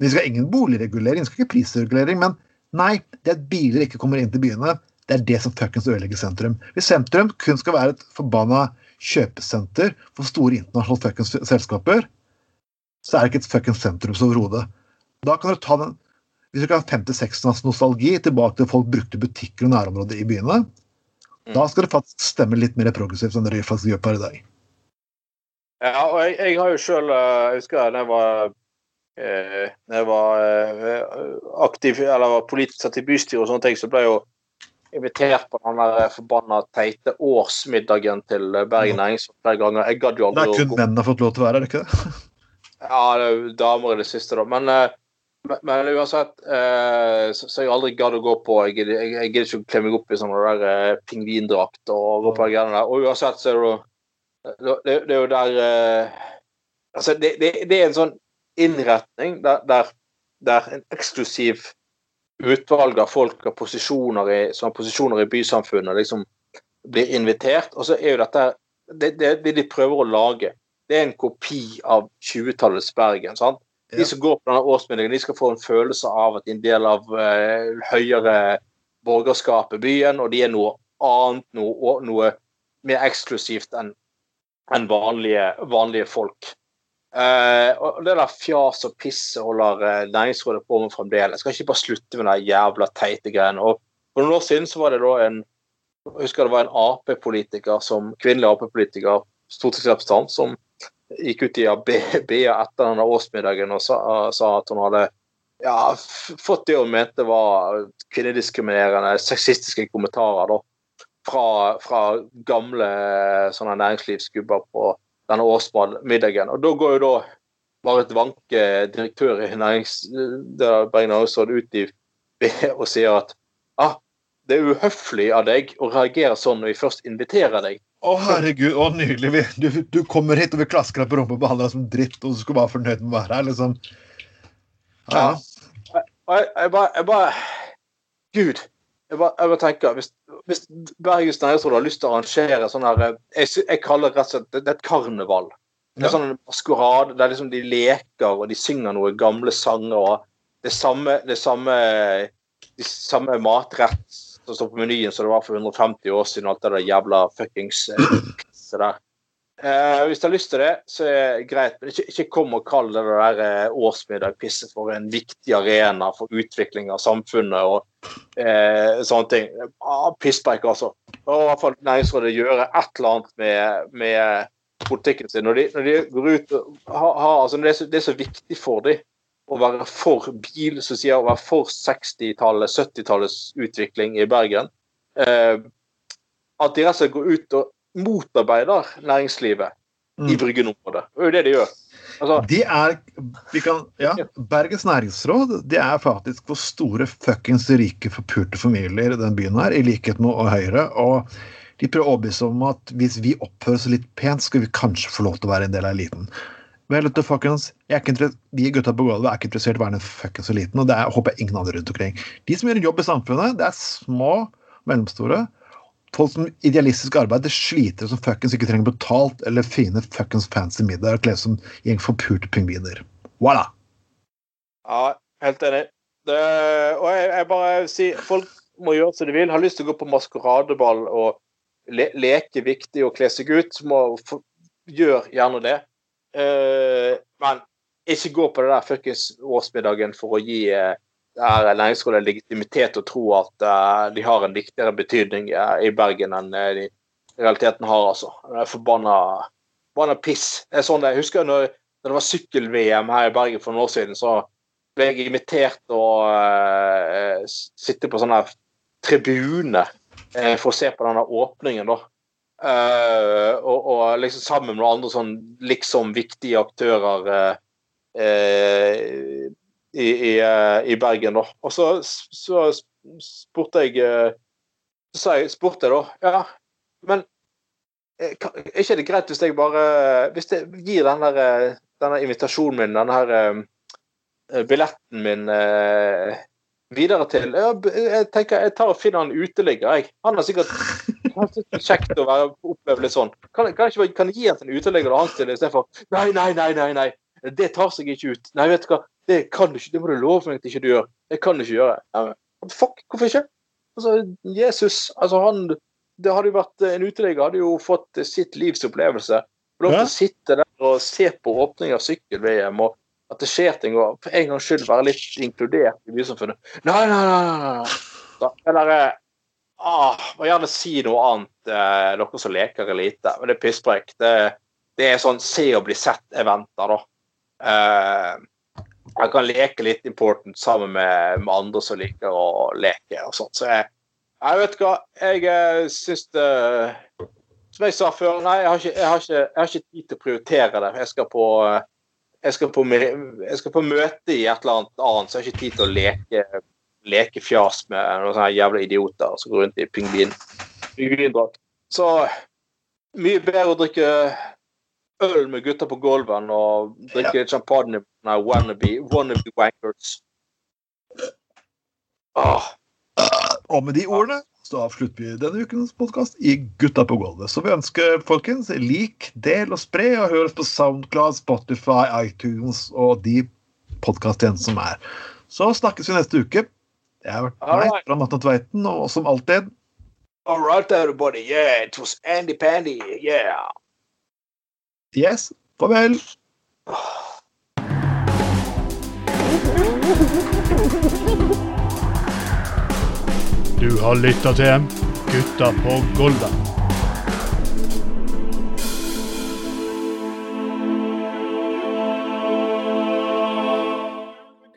Vi skal ha ingen boligregulering, vi skal ikke prisregulering, men nei, det at biler ikke kommer inn til byene, det er det som fuckings ødelegger sentrum. Hvis sentrum kun skal være et forbanna kjøpesenter for store internasjonale fuckings selskaper, så er det ikke et fuckings sentrum overhodet. Da kan du ta den Hvis du ikke har 50-60 nostalgi tilbake til folk brukte butikker og nærområder i byene, da skal det faktisk stemme litt mer progressivt enn det faktisk gjør per i dag. Ja, og jeg, jeg har jo sjøl Jeg husker da jeg var eh, når jeg var eh, aktiv, eller var politisk satt i bystyret og sånne ting, så ble jeg jo invitert på den der forbanna teite årsmiddagen til Bergen Næringsråd flere ganger. Jeg gadd jo Det er kun menn menn har fått lov til å være, er det ikke det? Ja, det er jo damer i det siste, da. Men, eh, men, men uansett, eh, så, så jeg aldri gadd å gå på Jeg gidder ikke å kle meg opp i sånn der eh, pingvindrakt og gå på de greiene der. Og uansett så er det det, det er jo der eh, Altså, det, det, det er en sånn innretning der, der, der en eksklusiv utvalg av folk og posisjoner i, som har posisjoner i bysamfunnet liksom blir invitert. Og så er jo dette det, det, det de prøver å lage, det er en kopi av 20-tallets Bergen. sant? De som går på denne årsmiddagen, de skal få en følelse av at de er en del av eh, høyere borgerskap i byen, og de er noe annet, noe, noe mer eksklusivt enn enn vanlige, vanlige folk. Uh, og det der fjas og piss holder eh, Næringsrådet på med fremdeles. Skal ikke bare slutte med de jævla teite greiene. Og For noen år siden så var det da en jeg husker det var en Ap-politiker, som kvinnelig Ap-politiker, stortingsrepresentant, som gikk ut i BA etter denne årsmiddagen og sa, sa at hun hadde ja, fått det hun mente var kvinnediskriminerende, sexistiske kommentarer da, fra, fra gamle sånne næringslivsgubber på denne årsmiddagen. Og da går jo da Marit Wanke, direktør i nærings, er Bergen Næringsråd, ut i og sier at ah, det er uhøflig av deg å reagere sånn når vi først inviterer deg. Å, herregud, å, nydelig. Du, du kommer hit og vil klasker deg på rumpa og behandle deg som dritt, og du skal bare være fornøyd med å være her, liksom. Ja. ja. jeg, jeg bare, jeg bare Gud. Jeg bare, jeg bare tenker, Hvis, hvis Bergens Næringsråd har lyst til å arrangere sånn her Jeg, jeg kaller det rett og slett det, er et karneval. Det er sånn en maskerade der liksom de leker og de synger noen gamle sanger. og Det samme, det samme, de samme matrett som står på menyen som det var for 150 år siden. Alt det der jævla fuckings eh, der. Eh, hvis du har lyst til det, så er det greit. Men ikke, ikke kom og kall det der eh, årsmiddagpisset for en viktig arena for utvikling av samfunnet og uh, sånne ting. Uh, Pisspreik, altså. Og i hvert fall Næringsrådet gjøre et eller annet med, med politikken sin. Når de, når de går ut og har, har altså det, er så, det er så viktig for dem å være for bil, som sier å være for 60-tallet, 70-tallets utvikling i Bergen. At de rett og slett går ut og motarbeider næringslivet i Mm. Bryggen-området. Det er jo det de gjør. Altså, De er vi kan, ja, Bergens næringsråd det er faktisk hvor store fuckings rike, forpulte familier i den byen her, i likhet med Høyre. Og de prøver å overbevise om at hvis vi oppfører oss litt pent, skal vi kanskje få lov til å være en del av eliten. Vel, du, fuckings, er De gutta på gulvet er ikke interessert i å være den fuckings eliten, og det er, håper jeg ingen andre rundt omkring. De som gjør en jobb i samfunnet, det er små, mellomstore. Folk som idealistisk arbeider, slitere som fuckings ikke trenger betalt eller fine fuckings fancy middager og kle som gjeng forpulte pingviner. Voilà! ja, helt enig. Det, og jeg, jeg bare sier folk må gjøre som de vil. Har lyst til å gå på maskeradeball og le leke viktig og kle seg ut, må gjør gjerne det. Uh, men ikke gå på det der fuckings årsmiddagen for å gi uh, Næringsrådet legitimitet og tro at uh, de har en viktigere betydning uh, i Bergen enn uh, de realiteten har, altså. Det er forbanna, piss. Det er sånn jeg husker når, når det var sykkel-VM her i Bergen for noen år siden, så ble jeg invitert til å sitte på sånn tribune for å se på denne åpningen, da. Uh, og, og, liksom sammen med andre sånn liksom viktige aktører uh, uh, i, i, i, Bergen, da. Og så, så spurte jeg Så jeg, spurte jeg da Ja, men er ikke det greit hvis jeg bare Hvis jeg gir denne, denne invitasjonen min, denne her billetten min videre til Jeg tenker jeg tar og finner en uteligger, jeg. Han har sikkert kjekt å være, oppleve litt sånn. Kan, kan, jeg, kan jeg gi han til en uteligger og han stiller istedenfor Nei, nei, nei, nei, nei. Det tar seg ikke ut. Nei, vet du hva. Det kan du ikke. Det må du love meg at ikke du gjør. Det kan du ikke gjøre. Ja, fuck, hvorfor ikke? Altså, Jesus, altså han Det hadde jo vært En uteligger hadde jo fått sitt livs opplevelse. Lov til å sitte der og se på åpning av sykkel-VM, og at det skjer ting, og for en gangs skyld være litt inkludert i bysamfunnet. Nei, nei, nei! nei, nei. Eller ah, må gjerne si noe annet, eh, dere som leker elite. Men det er pisspreik. Det, det, er sånn se og bli sett-eventer, da. Eh, jeg kan leke litt important sammen med, med, andre som liker å leke og sånt. Så jeg, jeg vet hva, jeg eh, syns det Som jeg sa før, nei, jeg har, ikke, jeg, har ikke, jeg har ikke tid til å prioritere det. Jeg skal på jeg skal, på, jeg skal på møte i et eller annet annet, så jeg har ikke tid til å leke leke fjas med noen sånne jævla idioter som går rundt i pingvin, pingvindrakt. Så mye bedre å drikke øl med gutter på gulvet og drikke ja. champagne med wannabe, wannabe wankers. Åh. Og med de ordene så avslutter vi denne ukens podkast i Gutta på gulvet. Så vi ønsker, folkens, lik, del og spre, og hør oss på Soundcloud, Spotify, iTunes og de podkasttjenestene som er. Så snakkes vi neste uke. Jeg har vært meg fra Matten Tveiten, og som alltid All right, everybody. Yeah, it was Andy Pandy. Yeah. Yes. Farvel. Du har lytta til Gutta på Golden.